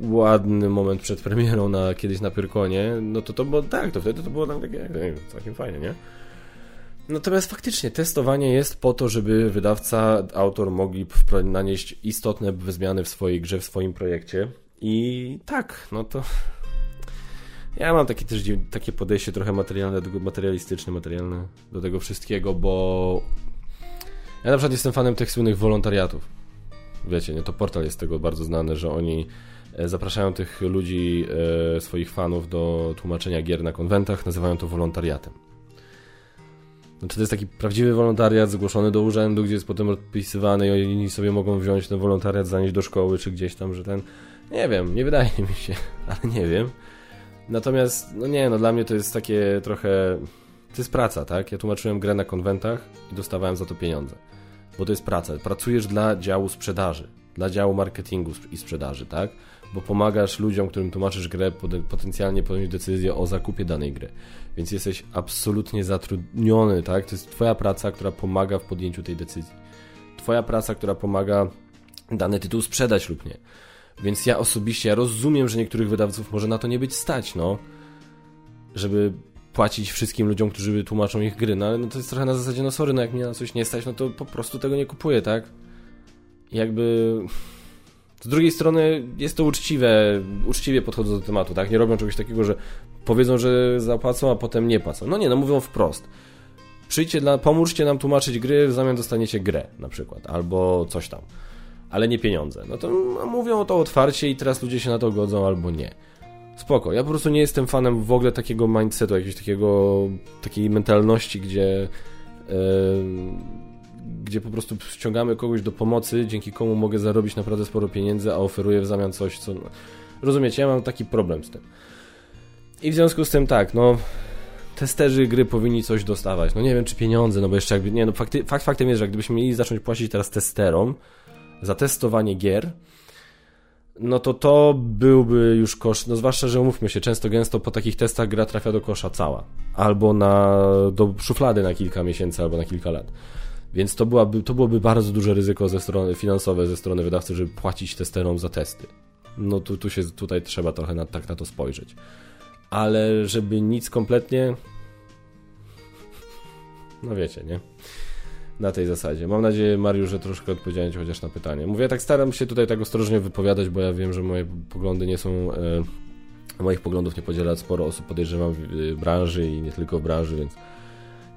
ładny moment przed premierą na, kiedyś na Pyrkonie, no to to było tak, to wtedy to było tam takie całkiem fajnie, nie? Natomiast faktycznie testowanie jest po to, żeby wydawca, autor mogli nanieść istotne zmiany w swojej grze, w swoim projekcie. I tak, no to. Ja mam takie też takie podejście trochę materialne, materialistyczne, materialne do tego wszystkiego, bo ja na przykład jestem fanem tych słynnych wolontariatów. Wiecie, nie? To portal jest tego bardzo znany, że oni zapraszają tych ludzi, e, swoich fanów do tłumaczenia gier na konwentach, nazywają to wolontariatem. Znaczy to jest taki prawdziwy wolontariat zgłoszony do urzędu, gdzie jest potem odpisywany i oni sobie mogą wziąć ten wolontariat, zanieść do szkoły czy gdzieś tam, że ten... Nie wiem, nie wydaje mi się, ale nie wiem. Natomiast, no nie, no dla mnie to jest takie trochę... To jest praca, tak? Ja tłumaczyłem grę na konwentach i dostawałem za to pieniądze. Bo to jest praca. Pracujesz dla działu sprzedaży, dla działu marketingu i sprzedaży, tak? Bo pomagasz ludziom, którym tłumaczysz grę, potencjalnie podjąć decyzję o zakupie danej gry. Więc jesteś absolutnie zatrudniony, tak? To jest Twoja praca, która pomaga w podjęciu tej decyzji. Twoja praca, która pomaga dany tytuł sprzedać lub nie. Więc ja osobiście, ja rozumiem, że niektórych wydawców może na to nie być stać, no, żeby płacić wszystkim ludziom, którzy tłumaczą ich gry, no ale no to jest trochę na zasadzie, no sorry, no jak mnie na coś nie stać, no to po prostu tego nie kupuję, tak? Jakby z drugiej strony jest to uczciwe, uczciwie podchodzą do tematu, tak? Nie robią czegoś takiego, że powiedzą, że zapłacą, a potem nie płacą. No nie, no mówią wprost. Przyjdźcie, dla, pomóżcie nam tłumaczyć gry, w zamian dostaniecie grę na przykład, albo coś tam. Ale nie pieniądze. No to mówią to otwarcie i teraz ludzie się na to godzą albo nie. Spoko. Ja po prostu nie jestem fanem w ogóle takiego mindsetu, jakiegoś takiego, takiej mentalności, gdzie yy, gdzie po prostu ściągamy kogoś do pomocy, dzięki komu mogę zarobić naprawdę sporo pieniędzy, a oferuję w zamian coś, co... Rozumiecie, ja mam taki problem z tym. I w związku z tym tak, no testerzy gry powinni coś dostawać. No nie wiem, czy pieniądze, no bo jeszcze jakby, nie no fakty, fakt faktem jest, że gdybyśmy mieli zacząć płacić teraz testerom za testowanie gier, no to to byłby już koszt, no zwłaszcza, że umówmy się, często gęsto po takich testach gra trafia do kosza cała. Albo na, do szuflady na kilka miesięcy, albo na kilka lat. Więc to, byłaby, to byłoby bardzo duże ryzyko ze strony finansowe ze strony wydawcy, żeby płacić testerom za testy. No tu, tu się, tutaj trzeba trochę na, tak na to spojrzeć. Ale żeby nic kompletnie... No wiecie, nie? Na tej zasadzie. Mam nadzieję, Mariusz, że troszkę odpowiedziałem Ci chociaż na pytanie. Mówię, tak staram się tutaj tak ostrożnie wypowiadać, bo ja wiem, że moje poglądy nie są... E, moich poglądów nie podziela sporo osób, podejrzewam, w branży i nie tylko w branży, więc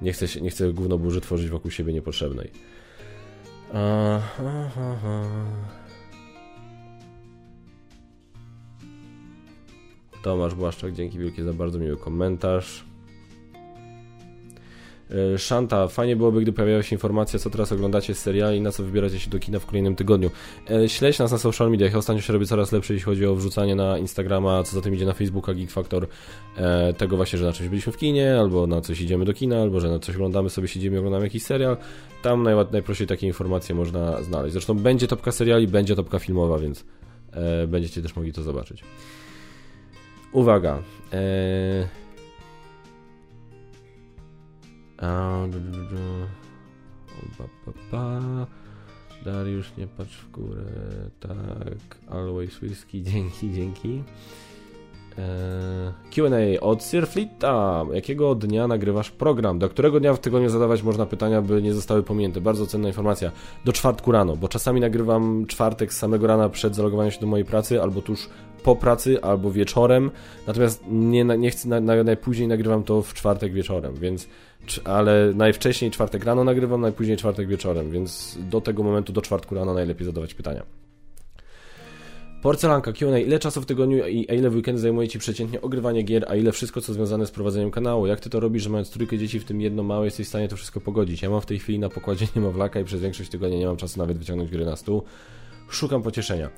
nie chcę, nie chcę gówno burzy tworzyć wokół siebie niepotrzebnej. Tomasz Błaszczak, dzięki wielkie za bardzo miły komentarz. E, Shanta, fajnie byłoby, gdy pojawiała się informacja, co teraz oglądacie z seriali i na co wybieracie się do kina w kolejnym tygodniu. E, śledź nas na social mediach. Ostatnio się robi coraz lepsze, jeśli chodzi o wrzucanie na Instagrama, co za tym idzie na Facebooka, Geek Factor. E, tego właśnie, że na czymś byliśmy w kinie, albo na coś idziemy do kina, albo że na coś oglądamy sobie, siedzimy i oglądamy jakiś serial. Tam naj, najprościej takie informacje można znaleźć. Zresztą będzie topka seriali, będzie topka filmowa, więc będziecie też mogli to zobaczyć. Uwaga. Eee... Dariusz, nie patrz w górę. Tak. Always Whisky, dzięki, dzięki. Eee, Q&A od Sirflita. Jakiego dnia nagrywasz program? Do którego dnia w tygodniu zadawać można pytania, by nie zostały pominięte? Bardzo cenna informacja. Do czwartku rano, bo czasami nagrywam czwartek z samego rana przed zalogowaniem się do mojej pracy, albo tuż po pracy, albo wieczorem. Natomiast nie, nie chcę, na, na, najpóźniej nagrywam to w czwartek wieczorem, więc ale najwcześniej czwartek rano nagrywam, najpóźniej czwartek wieczorem, więc do tego momentu, do czwartku rano najlepiej zadawać pytania. Porcelanka Q&A. Ile czasu w tygodniu i ile w weekend zajmuje Ci przeciętnie ogrywanie gier, a ile wszystko, co związane z prowadzeniem kanału? Jak Ty to robisz, że mając trójkę dzieci, w tym jedno małe, jesteś w stanie to wszystko pogodzić? Ja mam w tej chwili na pokładzie niemowlaka i przez większość tygodnia nie mam czasu nawet wyciągnąć gry na stół. Szukam pocieszenia.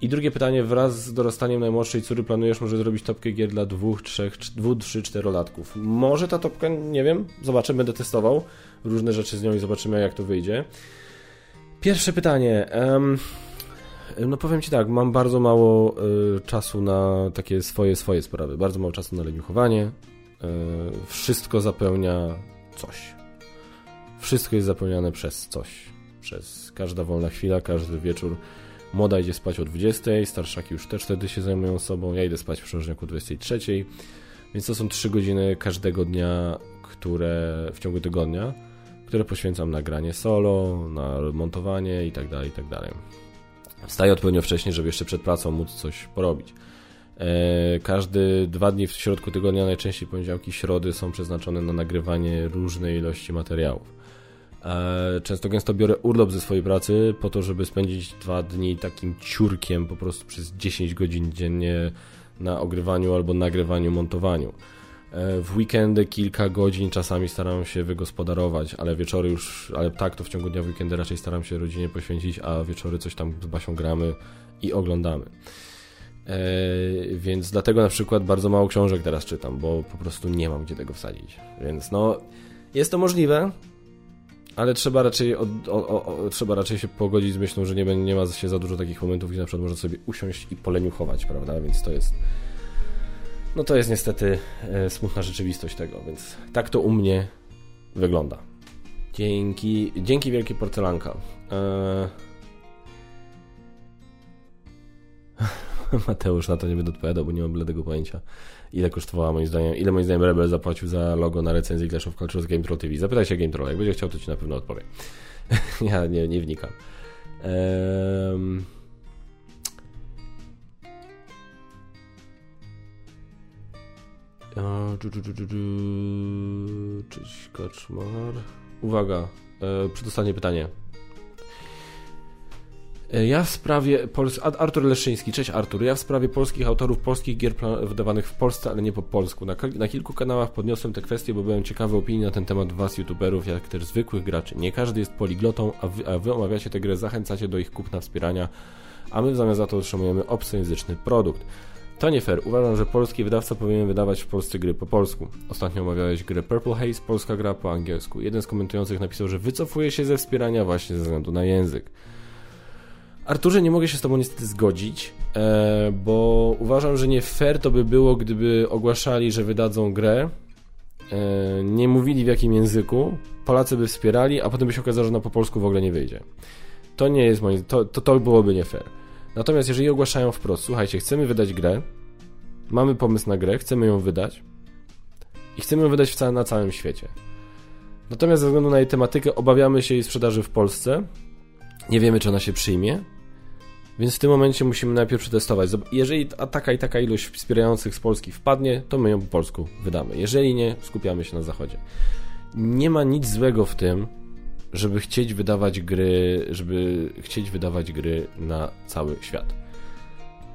I drugie pytanie, wraz z dorastaniem najmłodszej córy planujesz może zrobić topkę gier dla dwóch, trzech, dwóch, trzy, czterolatków? Może ta topka, nie wiem, zobaczę, będę testował różne rzeczy z nią i zobaczymy jak to wyjdzie. Pierwsze pytanie. Um, no powiem Ci tak, mam bardzo mało y, czasu na takie swoje, swoje sprawy. Bardzo mało czasu na leniuchowanie. Y, wszystko zapełnia coś. Wszystko jest zapełniane przez coś. Przez każda wolna chwila, każdy wieczór Młoda idzie spać o 20, starszaki już też wtedy się zajmują sobą, ja idę spać w przenożniaku o 23, więc to są 3 godziny każdego dnia, które w ciągu tygodnia, które poświęcam na granie solo, na montowanie tak itd. Wstaję odpowiednio wcześnie, żeby jeszcze przed pracą móc coś porobić. E, każdy dwa dni w środku tygodnia, najczęściej poniedziałki, środy są przeznaczone na nagrywanie różnej ilości materiałów. E, często gęsto biorę urlop ze swojej pracy po to, żeby spędzić dwa dni takim ciurkiem po prostu przez 10 godzin dziennie na ogrywaniu albo nagrywaniu, montowaniu. E, w weekendy kilka godzin czasami staram się wygospodarować, ale wieczory już, ale tak to w ciągu dnia w weekendy raczej staram się rodzinie poświęcić, a wieczory coś tam z Basią gramy i oglądamy. E, więc dlatego na przykład bardzo mało książek teraz czytam, bo po prostu nie mam gdzie tego wsadzić. Więc no, jest to możliwe, ale trzeba raczej, od, o, o, trzeba raczej się pogodzić z myślą, że nie, nie ma się za dużo takich momentów, gdzie na przykład można sobie usiąść i poleniuchować, prawda? Więc to jest. No to jest niestety e, smutna rzeczywistość tego, więc tak to u mnie wygląda. Dzięki, dzięki wielkie porcelanka. E... Mateusz na to nie będę odpowiadał, bo nie mam bladego pojęcia ile kosztowała moim zdaniem, ile moim zdaniem Rebel zapłacił za logo na recenzji Clash of Cultures Game Troll TV. Zapytaj się Game Troll, jak będzie chciał, to ci na pewno odpowie. ja nie, nie wnikam. Kaczmar. Uwaga, e, przedostanie pytanie. E, ja w sprawie. Pols... Artur Leszyński, cześć Artur. Ja w sprawie polskich autorów polskich gier wydawanych w Polsce, ale nie po polsku. Na, na kilku kanałach podniosłem tę kwestię, bo byłem ciekawy opinii na ten temat was, youtuberów, jak też zwykłych graczy. Nie każdy jest poliglotą, a wy, a wy omawiacie tę grę, zachęcacie do ich kupna, wspierania, a my w zamian za to otrzymujemy obcojęzyczny produkt. To nie fair. Uważam, że polski wydawca powinien wydawać w Polsce gry po polsku. Ostatnio omawiałeś grę Purple Haze, polska gra po angielsku. Jeden z komentujących napisał, że wycofuje się ze wspierania właśnie ze względu na język. Arturze, nie mogę się z Tobą niestety zgodzić, e, bo uważam, że nie fair to by było, gdyby ogłaszali, że wydadzą grę, e, nie mówili w jakim języku, Polacy by wspierali, a potem by się okazało, że na po polsku w ogóle nie wyjdzie. To nie jest moje, to, to, to byłoby nie fair. Natomiast jeżeli ogłaszają wprost, słuchajcie, chcemy wydać grę, mamy pomysł na grę, chcemy ją wydać i chcemy ją wydać w na całym świecie. Natomiast ze względu na jej tematykę obawiamy się jej sprzedaży w Polsce, nie wiemy, czy ona się przyjmie, więc w tym momencie musimy najpierw przetestować. Jeżeli taka i taka ilość wspierających z Polski wpadnie, to my ją po polsku wydamy. Jeżeli nie, skupiamy się na zachodzie. Nie ma nic złego w tym, żeby chcieć wydawać gry, żeby chcieć wydawać gry na cały świat.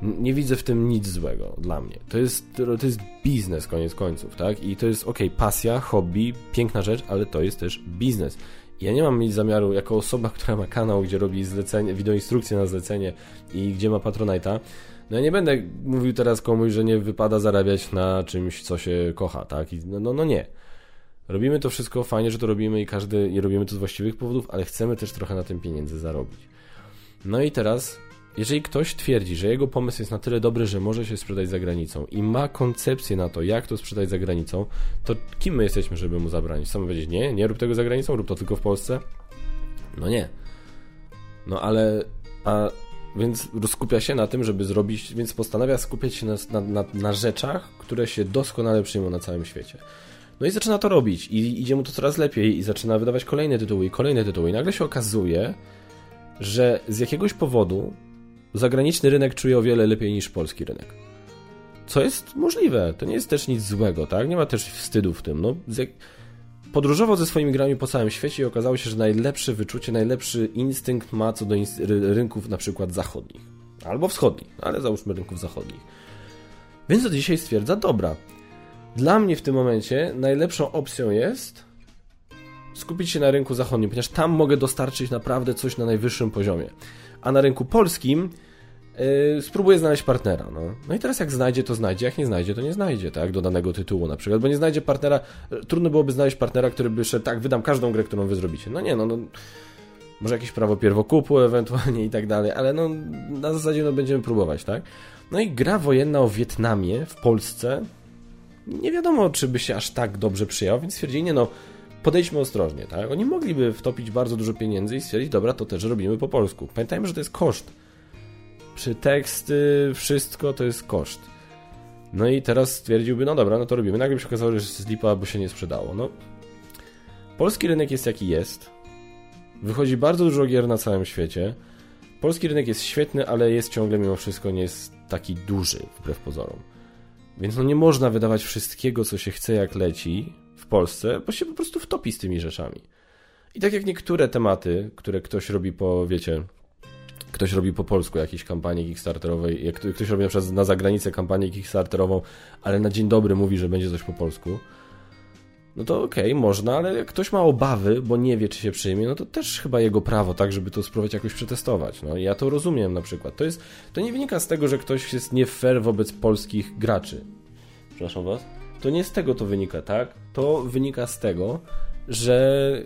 Nie widzę w tym nic złego dla mnie. To jest, to jest biznes koniec końców, tak? I to jest, ok, pasja, hobby, piękna rzecz, ale to jest też biznes. Ja nie mam mieć zamiaru, jako osoba, która ma kanał, gdzie robi zlecenie, wideoinstrukcje na zlecenie i gdzie ma Patronite'a, no ja nie będę mówił teraz komuś, że nie wypada zarabiać na czymś, co się kocha, tak? I no, no, no nie. Robimy to wszystko fajnie, że to robimy i każdy, i robimy to z właściwych powodów, ale chcemy też trochę na tym pieniędzy zarobić. No i teraz, jeżeli ktoś twierdzi, że jego pomysł jest na tyle dobry, że może się sprzedać za granicą i ma koncepcję na to, jak to sprzedać za granicą, to kim my jesteśmy, żeby mu zabranić? Sam powiedzieć, nie, nie rób tego za granicą, rób to tylko w Polsce? No nie. No ale, a więc skupia się na tym, żeby zrobić, więc postanawia skupiać się na, na, na, rzeczach, które się doskonale przyjmą na całym świecie. No i zaczyna to robić i idzie mu to coraz lepiej i zaczyna wydawać kolejne tytuły i kolejne tytuły i nagle się okazuje, że z jakiegoś powodu zagraniczny rynek czuje o wiele lepiej niż polski rynek. Co jest możliwe, to nie jest też nic złego, tak? Nie ma też wstydu w tym. No, jak... Podróżował ze swoimi grami po całym świecie i okazało się, że najlepsze wyczucie, najlepszy instynkt ma co do rynków na przykład zachodnich. Albo wschodnich, ale załóżmy rynków zachodnich. Więc do dzisiaj stwierdza, dobra, dla mnie w tym momencie najlepszą opcją jest skupić się na rynku zachodnim, ponieważ tam mogę dostarczyć naprawdę coś na najwyższym poziomie. A na rynku polskim yy, spróbuję znaleźć partnera. No. no i teraz jak znajdzie, to znajdzie, jak nie znajdzie, to nie znajdzie, tak? Do danego tytułu na przykład, bo nie znajdzie partnera, trudno byłoby znaleźć partnera, który by szedł, tak, wydam każdą grę, którą wy zrobicie. No nie, no, no może jakieś prawo pierwokupu ewentualnie i tak dalej, ale no na zasadzie no będziemy próbować, tak? No i gra wojenna o Wietnamie w Polsce nie wiadomo, czy by się aż tak dobrze przyjął, więc stwierdzili, nie no, podejdźmy ostrożnie, tak? Oni mogliby wtopić bardzo dużo pieniędzy i stwierdzić, dobra, to też robimy po polsku. Pamiętajmy, że to jest koszt. Przy teksty, wszystko to jest koszt. No i teraz stwierdziłby, no dobra, no to robimy. Nagle się okazało, że z lipa by się nie sprzedało. No, polski rynek jest jaki jest. Wychodzi bardzo dużo gier na całym świecie. Polski rynek jest świetny, ale jest ciągle mimo wszystko nie jest taki duży, wbrew pozorom. Więc no nie można wydawać wszystkiego, co się chce, jak leci w Polsce, bo się po prostu wtopi z tymi rzeczami. I tak jak niektóre tematy, które ktoś robi po, wiecie, ktoś robi po polsku jakieś kampanii kickstarterowej, jak ktoś robi na przykład na zagranicę kampanię kickstarterową, ale na dzień dobry mówi, że będzie coś po polsku, no to okej, okay, można, ale jak ktoś ma obawy, bo nie wie, czy się przyjmie, no to też chyba jego prawo, tak, żeby to spróbować jakoś przetestować. No ja to rozumiem na przykład. To, jest, to nie wynika z tego, że ktoś jest nie fair wobec polskich graczy. Przepraszam was. To nie z tego to wynika, tak? To wynika z tego, że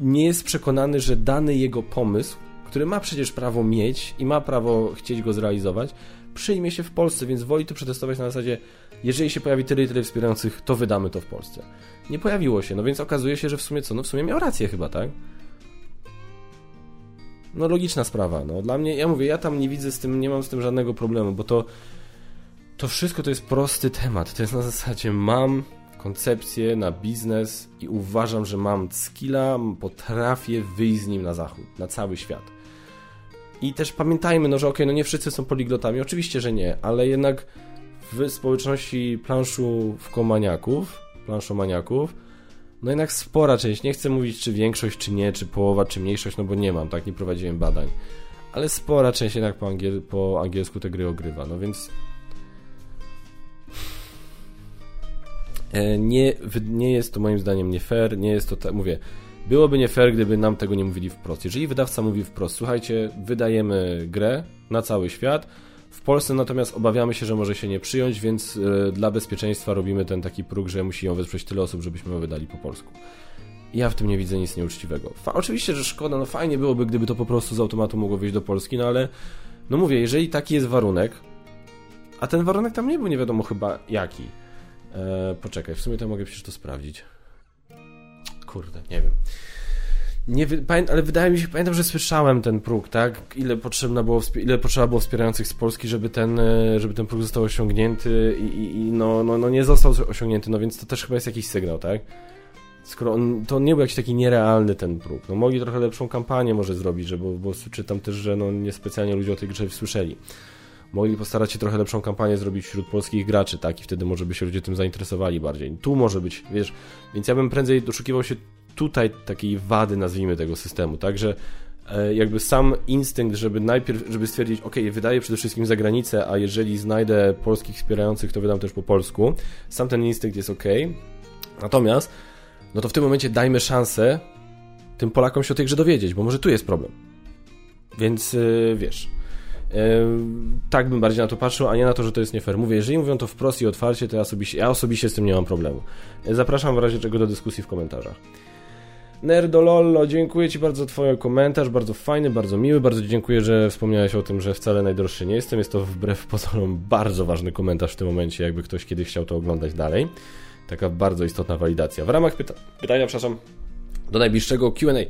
nie jest przekonany, że dany jego pomysł, który ma przecież prawo mieć i ma prawo chcieć go zrealizować, przyjmie się w Polsce, więc woli to przetestować na zasadzie jeżeli się pojawi tyle i tyle wspierających, to wydamy to w Polsce. Nie pojawiło się, no więc okazuje się, że w sumie co? No w sumie miał rację chyba, tak? No logiczna sprawa, no dla mnie, ja mówię, ja tam nie widzę z tym, nie mam z tym żadnego problemu, bo to to wszystko to jest prosty temat. To jest na zasadzie mam koncepcję na biznes i uważam, że mam skilla, potrafię wyjść z nim na zachód, na cały świat. I też pamiętajmy, no że okay, no nie wszyscy są poliglotami, oczywiście, że nie, ale jednak w społeczności planszówkomaniaków, planszomaniaków, no jednak spora część, nie chcę mówić czy większość, czy nie, czy połowa, czy mniejszość, no bo nie mam, tak, nie prowadziłem badań, ale spora część jednak po, angiel po angielsku te gry ogrywa, no więc e, nie, nie jest to moim zdaniem nie fair, nie jest to, tak, mówię, byłoby nie fair, gdyby nam tego nie mówili wprost. Jeżeli wydawca mówi wprost, słuchajcie, wydajemy grę na cały świat, w Polsce natomiast obawiamy się, że może się nie przyjąć, więc yy, dla bezpieczeństwa robimy ten taki próg, że musi ją wesprzeć tyle osób, żebyśmy ją wydali po polsku. Ja w tym nie widzę nic nieuczciwego. Fa oczywiście, że szkoda, no fajnie byłoby, gdyby to po prostu z automatu mogło wyjść do Polski, no ale no mówię, jeżeli taki jest warunek, a ten warunek tam nie był nie wiadomo chyba jaki. Eee, poczekaj, w sumie to mogę przecież to sprawdzić. Kurde, nie wiem. Nie, ale wydaje mi się, pamiętam, że słyszałem ten próg, tak? Ile potrzebna było, ile potrzeba było wspierających z Polski, żeby ten, e, żeby ten próg został osiągnięty i, i no, no, no nie został osiągnięty, no więc to też chyba jest jakiś sygnał, tak? Skoro on, to nie był jakiś taki nierealny ten próg. No mogli trochę lepszą kampanię może zrobić, że, bo, bo czytam też, że no niespecjalnie ludzie o tej grze słyszeli. Mogli postarać się trochę lepszą kampanię zrobić wśród polskich graczy, tak? I wtedy może by się ludzie tym zainteresowali bardziej. Tu może być, wiesz, więc ja bym prędzej doszukiwał się tutaj takiej wady, nazwijmy tego systemu, także e, jakby sam instynkt, żeby najpierw, żeby stwierdzić, ok, wydaję przede wszystkim za granicę, a jeżeli znajdę polskich wspierających, to wydam też po polsku. Sam ten instynkt jest ok. Natomiast, no to w tym momencie dajmy szansę tym Polakom się o tej grze dowiedzieć, bo może tu jest problem. Więc yy, wiesz, tak bym bardziej na to patrzył, a nie na to, że to jest nie fair. Mówię, jeżeli mówią to wprost i otwarcie, to ja osobiście, ja osobiście z tym nie mam problemu. Zapraszam w razie czego do dyskusji w komentarzach. Nerdolollo, dziękuję Ci bardzo za Twój komentarz, bardzo fajny, bardzo miły, bardzo dziękuję, że wspomniałeś o tym, że wcale najdroższy nie jestem. Jest to wbrew pozorom bardzo ważny komentarz w tym momencie, jakby ktoś kiedyś chciał to oglądać dalej. Taka bardzo istotna walidacja. W ramach pyta pytania, przepraszam, do najbliższego Q&A.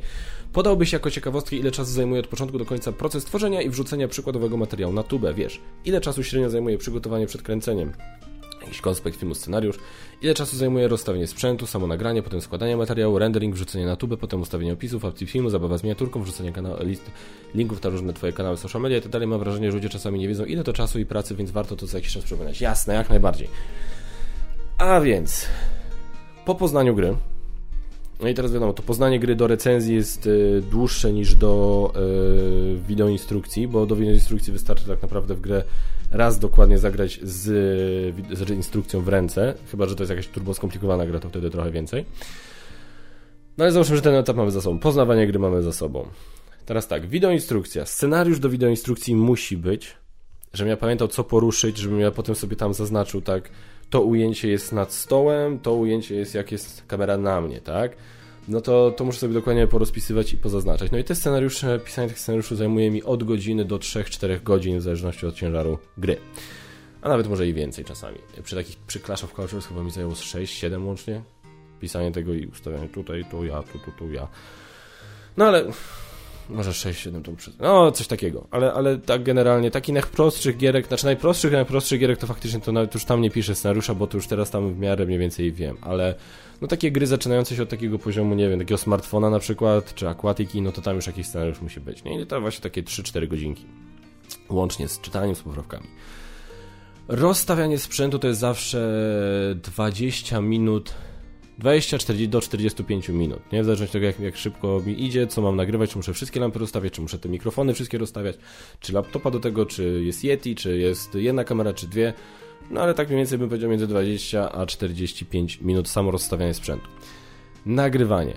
Podałbyś jako ciekawostkę, ile czasu zajmuje od początku do końca proces tworzenia i wrzucenia przykładowego materiału na tubę, wiesz, ile czasu średnio zajmuje przygotowanie przed kręceniem, jakiś konspekt filmu, scenariusz, ile czasu zajmuje rozstawienie sprzętu, samo nagranie, potem składanie materiału, rendering, wrzucenie na tubę, potem ustawienie opisów, opcji filmu, zabawa z miniaturką, wrzucenie kanału, list, linków na różne twoje kanały social media itd. Mam wrażenie, że ludzie czasami nie wiedzą, ile to czasu i pracy, więc warto to co jakiś czas przypominać. Jasne, jak najbardziej. A więc, po poznaniu gry, no i teraz wiadomo, to poznanie gry do recenzji jest y, dłuższe niż do y, wideoinstrukcji, bo do wideoinstrukcji wystarczy tak naprawdę w grę raz dokładnie zagrać z, z instrukcją w ręce, chyba że to jest jakaś turbo skomplikowana gra, to wtedy trochę więcej. No ale załóżmy, że ten etap mamy za sobą. Poznawanie gry mamy za sobą. Teraz tak, wideoinstrukcja. Scenariusz do wideoinstrukcji musi być, żebym ja pamiętał co poruszyć, żebym ja potem sobie tam zaznaczył tak to ujęcie jest nad stołem, to ujęcie jest jak jest kamera na mnie, tak? No to, to muszę sobie dokładnie porozpisywać i pozaznaczać. No i te scenariusze, pisanie tych scenariuszy zajmuje mi od godziny do 3-4 godzin w zależności od ciężaru gry. A nawet może i więcej czasami. Przy takich, przy Clash of Cultures chyba mi zajęło 6-7 łącznie. Pisanie tego i ustawianie tutaj, tu ja, tu, tu, tu ja. No ale może 6-7 to przez... No, coś takiego. Ale, ale tak generalnie, taki najprostszych gierek, znaczy najprostszych, najprostszych gierek to faktycznie to nawet już tam nie piszę scenariusza, bo to już teraz tam w miarę mniej więcej wiem, ale no takie gry zaczynające się od takiego poziomu, nie wiem, takiego smartfona na przykład, czy Aquatiki, no to tam już jakiś scenariusz musi być, nie? I to właśnie takie 3-4 godzinki. Łącznie z czytaniem, z poprawkami. Rozstawianie sprzętu to jest zawsze 20 minut 20 40, do 45 minut, nie? W zależności od tego, jak, jak szybko mi idzie, co mam nagrywać, czy muszę wszystkie lampy rozstawiać, czy muszę te mikrofony wszystkie rozstawiać, czy laptopa do tego, czy jest Yeti, czy jest jedna kamera, czy dwie. No ale tak mniej więcej bym powiedział między 20 a 45 minut samo rozstawianie sprzętu. Nagrywanie.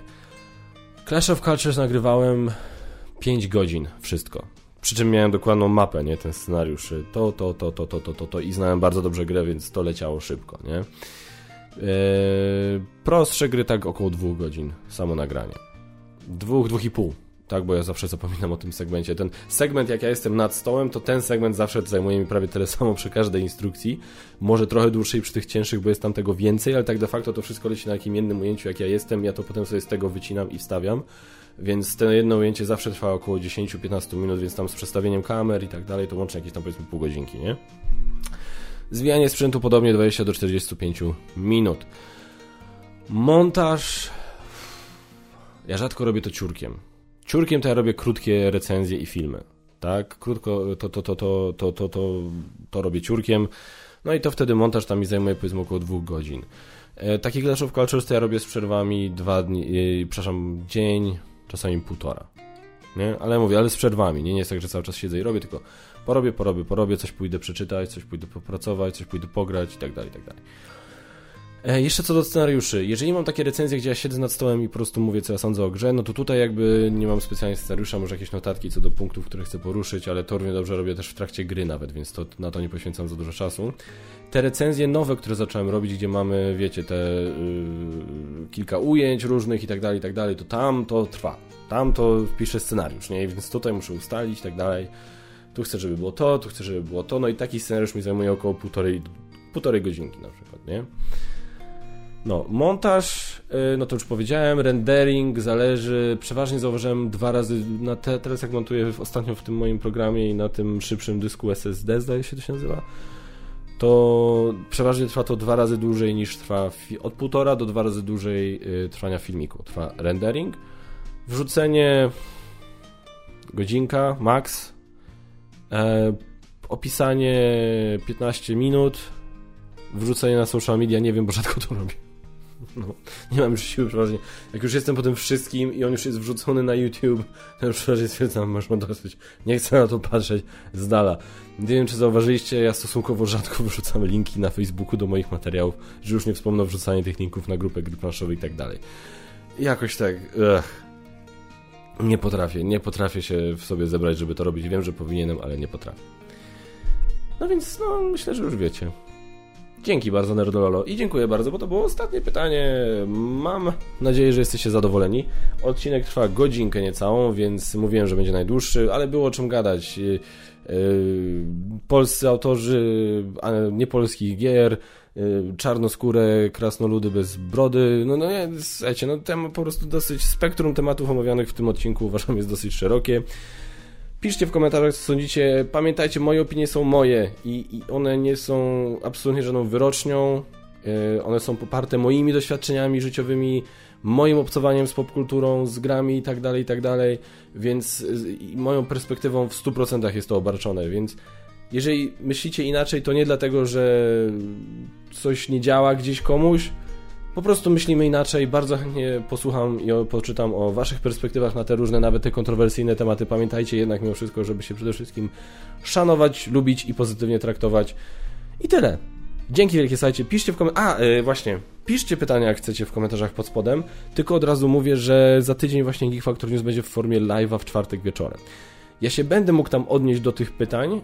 Clash of Cultures nagrywałem 5 godzin, wszystko. Przy czym miałem dokładną mapę, nie? Ten scenariusz. To, to, to, to, to, to, to, to i znałem bardzo dobrze grę, więc to leciało szybko, nie? Eee, prostsze gry tak około dwóch godzin, samo nagranie. Dwóch, dwóch i pół. Tak, bo ja zawsze zapominam o tym segmencie. Ten segment, jak ja jestem nad stołem, to ten segment zawsze zajmuje mi prawie tyle samo przy każdej instrukcji. Może trochę dłużej przy tych cięższych, bo jest tam tego więcej, ale tak de facto to wszystko leci na jakim jednym ujęciu, jak ja jestem. Ja to potem sobie z tego wycinam i wstawiam. Więc to jedno ujęcie zawsze trwa około 10-15 minut, więc tam z przestawieniem kamer i tak dalej, to łącznie jakieś tam powiedzmy pół godzinki, nie? Zwijanie sprzętu podobnie 20 do 45 minut. Montaż. Ja rzadko robię to ciurkiem. Ciurkiem to ja robię krótkie recenzje i filmy. Tak, krótko to, to, to, to, to, to, to, to robię ciurkiem. No i to wtedy montaż tam mi zajmuje powiedzmy około dwóch godzin. E, taki Clash of Cultures to ja robię z przerwami dwa dni, e, przepraszam, dzień, czasami półtora. Nie? Ale mówię, ale z przerwami, nie? nie jest tak, że cały czas siedzę i robię, tylko porobię, porobię, porobię, coś pójdę przeczytać, coś pójdę popracować, coś pójdę pograć i tak dalej, i tak dalej. E, jeszcze co do scenariuszy. Jeżeli mam takie recenzje, gdzie ja siedzę nad stołem i po prostu mówię, co ja sądzę o grze, no to tutaj jakby nie mam specjalnie scenariusza, może jakieś notatki co do punktów, które chcę poruszyć, ale to równie dobrze robię też w trakcie gry nawet, więc to, na to nie poświęcam za dużo czasu. Te recenzje nowe, które zacząłem robić, gdzie mamy, wiecie, te yy, kilka ujęć różnych i tak dalej, i tak dalej, to tam to trwa. Tam to piszę scenariusz, nie? Więc tutaj muszę ustalić i tak dalej tu chcę, żeby było to, tu chcę, żeby było to, no i taki scenariusz mi zajmuje około półtorej, półtorej godzinki na przykład, nie? No, montaż, y, no to już powiedziałem, rendering zależy, przeważnie zauważyłem dwa razy, na te, teraz jak montuję ostatnio w tym moim programie i na tym szybszym dysku SSD, zdaje się to się nazywa, to przeważnie trwa to dwa razy dłużej niż trwa, od półtora do dwa razy dłużej y, trwania filmiku. Trwa rendering, wrzucenie godzinka, max, opisanie 15 minut, wrzucenie na social media, nie wiem, bo rzadko to robię. No, nie mam już siły przeważnie. Jak już jestem po tym wszystkim i on już jest wrzucony na YouTube, to już przeważnie stwierdzam, masz ma dosyć. Nie chcę na to patrzeć z dala. Nie wiem, czy zauważyliście, ja stosunkowo rzadko wrzucam linki na Facebooku do moich materiałów, że już nie wspomnę o wrzucaniu tych linków na grupę gry i tak dalej. Jakoś tak. Nie potrafię, nie potrafię się w sobie zebrać, żeby to robić. Wiem, że powinienem, ale nie potrafię. No więc, no, myślę, że już wiecie. Dzięki bardzo, Nerdololo. I dziękuję bardzo, bo to było ostatnie pytanie. Mam nadzieję, że jesteście zadowoleni. Odcinek trwa godzinkę niecałą, więc mówiłem, że będzie najdłuższy, ale było o czym gadać. Yy, polscy autorzy niepolskich gier, yy, czarnoskóre krasnoludy bez brody. No, no, słuchajcie, no, tem, po prostu dosyć spektrum tematów omawianych w tym odcinku uważam jest dosyć szerokie. Piszcie w komentarzach, co sądzicie. Pamiętajcie, moje opinie są moje i, i one nie są absolutnie żadną wyrocznią. Yy, one są poparte moimi doświadczeniami życiowymi, moim obcowaniem z popkulturą, z grami itd., tak itd., tak więc yy, moją perspektywą w 100% jest to obarczone, więc jeżeli myślicie inaczej, to nie dlatego, że coś nie działa gdzieś komuś, po prostu myślimy inaczej. Bardzo chętnie posłucham i poczytam o Waszych perspektywach na te różne, nawet te kontrowersyjne tematy. Pamiętajcie jednak mimo wszystko, żeby się przede wszystkim szanować, lubić i pozytywnie traktować. I tyle. Dzięki wielkie, słuchajcie. Piszcie w komentarzach. A, yy, właśnie. Piszcie pytania, jak chcecie w komentarzach pod spodem. Tylko od razu mówię, że za tydzień właśnie Geek Factor News będzie w formie live'a w czwartek wieczorem. Ja się będę mógł tam odnieść do tych pytań, yy,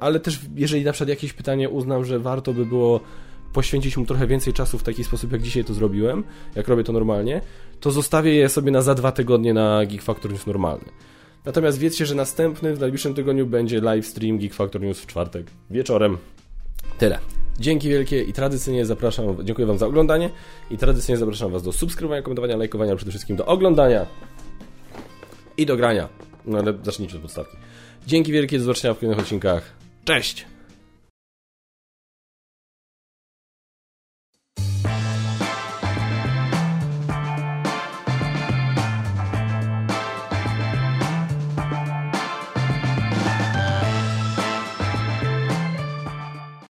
ale też jeżeli na przykład jakieś pytanie uznam, że warto by było poświęcić mu trochę więcej czasu w taki sposób, jak dzisiaj to zrobiłem, jak robię to normalnie, to zostawię je sobie na za dwa tygodnie na Geek Factor News normalny. Natomiast wiedzcie, że następny w najbliższym tygodniu będzie live stream Geek Factor News w czwartek wieczorem. Tyle. Dzięki wielkie i tradycyjnie zapraszam, dziękuję Wam za oglądanie i tradycyjnie zapraszam Was do subskrybowania, komentowania, lajkowania, przede wszystkim do oglądania i do grania. No ale zacznijcie od podstawki. Dzięki wielkie, do zobaczenia w kolejnych odcinkach. Cześć!